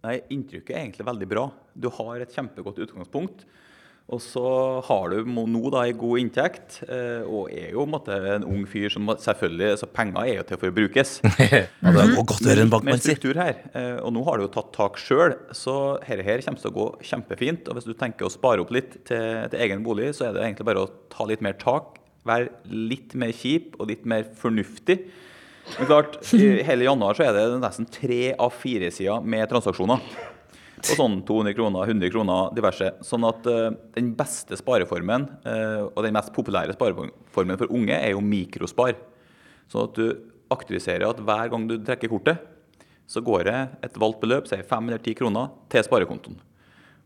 Nei, inntrykket er egentlig veldig bra. Du har et kjempegodt utgangspunkt. Og så har du nå da en god inntekt, eh, og er jo en ung fyr som selvfølgelig altså Penger er jo til for å brukes. og det går godt å høre en bakmann si. her. eh, Og nå har du jo tatt tak sjøl, så dette her kommer til å gå kjempefint. Og hvis du tenker å spare opp litt til, til egen bolig, så er det egentlig bare å ta litt mer tak. Være litt mer kjip og litt mer fornuftig. Men klart, i hele januar så er det nesten tre av fire sider med transaksjoner. Og sånn 200 kroner, 100 kroner, diverse. Sånn at uh, den beste spareformen, uh, og den mest populære spareformen for unge, er jo mikrospar. Sånn at du aktiviserer at hver gang du trekker kortet, så går det et valgt beløp, sier 5 eller 10 kroner, til sparekontoen.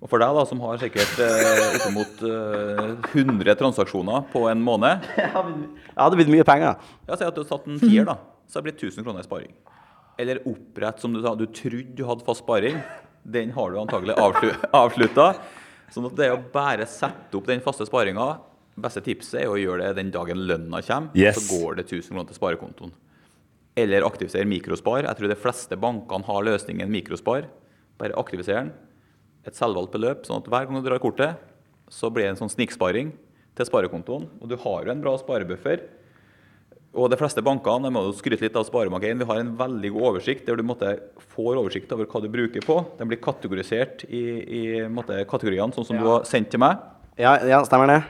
Og for deg da, som har sikkert eh, oppimot eh, 100 transaksjoner på en måned Ja, det hadde blitt mye penger. Ja, Si at du har tatt en tier, da. Så har det blitt 1000 kroner i sparing. Eller opprett som du sa, du trodde du hadde fast sparing. Den har du antagelig avslu avslutta. Sånn at det er å bare sette opp den faste sparinga. Beste tipset er å gjøre det den dagen lønna kommer. Yes. Så går det 1000 kroner til sparekontoen. Eller aktivisere mikrospar. Jeg tror de fleste bankene har løsningen mikrospar. Bare aktiviser den. Et selvvalgt beløp, sånn at hver gang du drar kortet, så blir det en sånn sniksparing til sparekontoen. Og du har jo en bra sparebuffer. Og de fleste bankene jeg må jo skryte litt av Sparebank1, vi har en veldig god oversikt der du måtte, får oversikt over hva du bruker på. Den blir kategorisert i, i måtte, kategoriene, sånn som du har sendt til meg. Ja, ja stemmer det.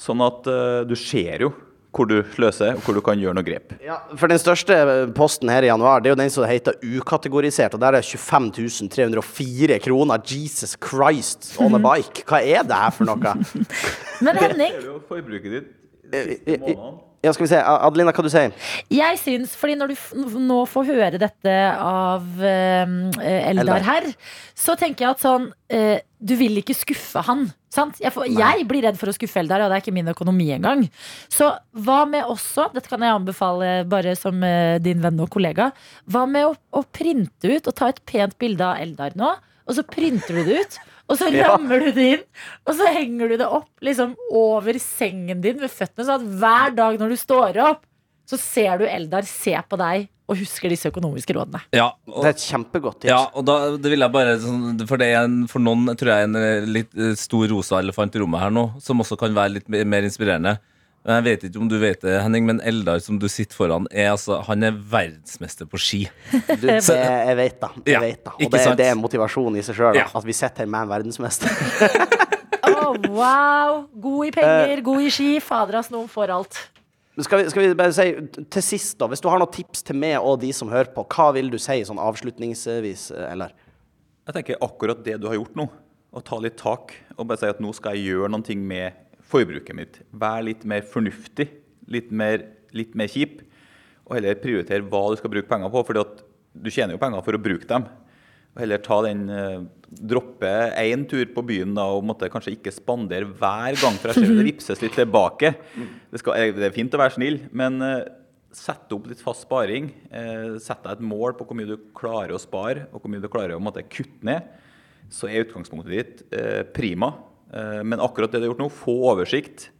Sånn at uh, du ser jo hvor du sløser, og hvor du kan gjøre noe grep. Ja, for den største posten her i januar, det er jo den som heter ukategorisert, og der er 25 304 kroner. Jesus Christ on a bike. Hva er det her for noe? Men Henning, Det er jo forbruket ditt siste eh, Ja, skal vi se. Adelina, hva du sier jeg syns, fordi når du f nå får høre dette av eh, Eldar Eldar. her, så tenker jeg at sånn eh, Du vil ikke skuffe han. Sant? Jeg, får, jeg blir redd for å skuffe Eldar, og det er ikke min økonomi engang. Så hva med også, dette kan jeg anbefale bare som eh, din venn og kollega, hva med å, å printe ut og ta et pent bilde av Eldar nå, og så printer du det ut. Og så Ja. rammer du det inn, og så henger du det opp liksom over sengen din ved føttene. Sånn at hver dag når du står opp, så ser du Eldar se på deg og husker disse økonomiske rådene. Ja, og, Det er et kjempegodt tips. ja, og da det vil jeg bare sånn, For det er en, for noen tror jeg er en litt eh, stor rosa elefant i rommet her nå, som også kan være litt mer mer inspirerende. Men Jeg vet ikke om du vet det, Henning, men Eldar som du sitter foran, er, altså, han er verdensmester på ski. Du, det, jeg vet da. Jeg Ja, vet da. Og det, det er motivasjonen i seg sjøl. Ja. At vi sitter her med en verdensmester. oh, wow! God i penger, god i ski. Fader, ass, noen får alt. Skal vi, skal vi bare si til sist, da. Hvis du har noen tips til meg og de som hører på, hva vil du si sånn avslutningsvis, eller? Jeg tenker akkurat det du har gjort nå. Å ta litt tak og bare si at nå skal jeg gjøre noe ting med forbruket mitt. Vær litt mer fornuftig, litt mer, litt mer kjip. Og heller prioritere hva du skal bruke penger på. For du tjener jo penger for å bruke dem. Og heller ta den eh, Droppe én tur på byen da, og måtte kanskje ikke spandere hver gang. For jeg ser det vipses litt tilbake. Det, skal, eh, det er fint å være snill, men sette sett opp litt fast sparing. Eh, sett deg et mål på hvor mye du klarer å spare, og hvor mye du klarer å måtte, kutte ned. Så er utgangspunktet ditt eh, prima. Eh, men akkurat det du har gjort nå, få oversikt.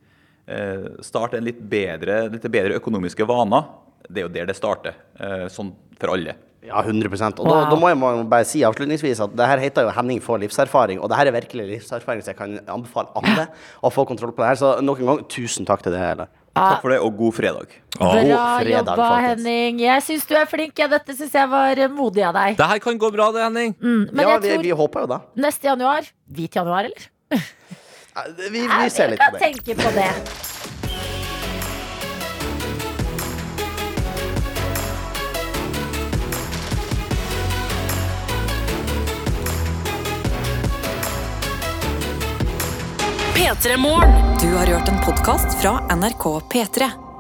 Starte start en litt bedre, litt bedre økonomiske vaner. Det er jo der det starter. Eh, sånn for alle. Ja, 100 Og da, da må jeg bare si avslutningsvis at det her heter jo Henning får livserfaring, og det her er virkelig livserfaring, så jeg kan anbefale alle å få kontroll på det her. Så nok en gang, tusen takk til det. Eller? Takk for det, og god fredag. Bra fredag, jobba, folkens. Henning. Jeg syns du er flink. Ja, dette syns jeg var eh, modig av deg. Det her kan gå bra, det, Henning. Mm, men Ja, jeg vi, tror vi håper jo da. neste januar Hvit januar, eller? Vi, vi ser litt på det. tenke på det. P3 Morgen. Du har hørt en podkast fra NRK P3.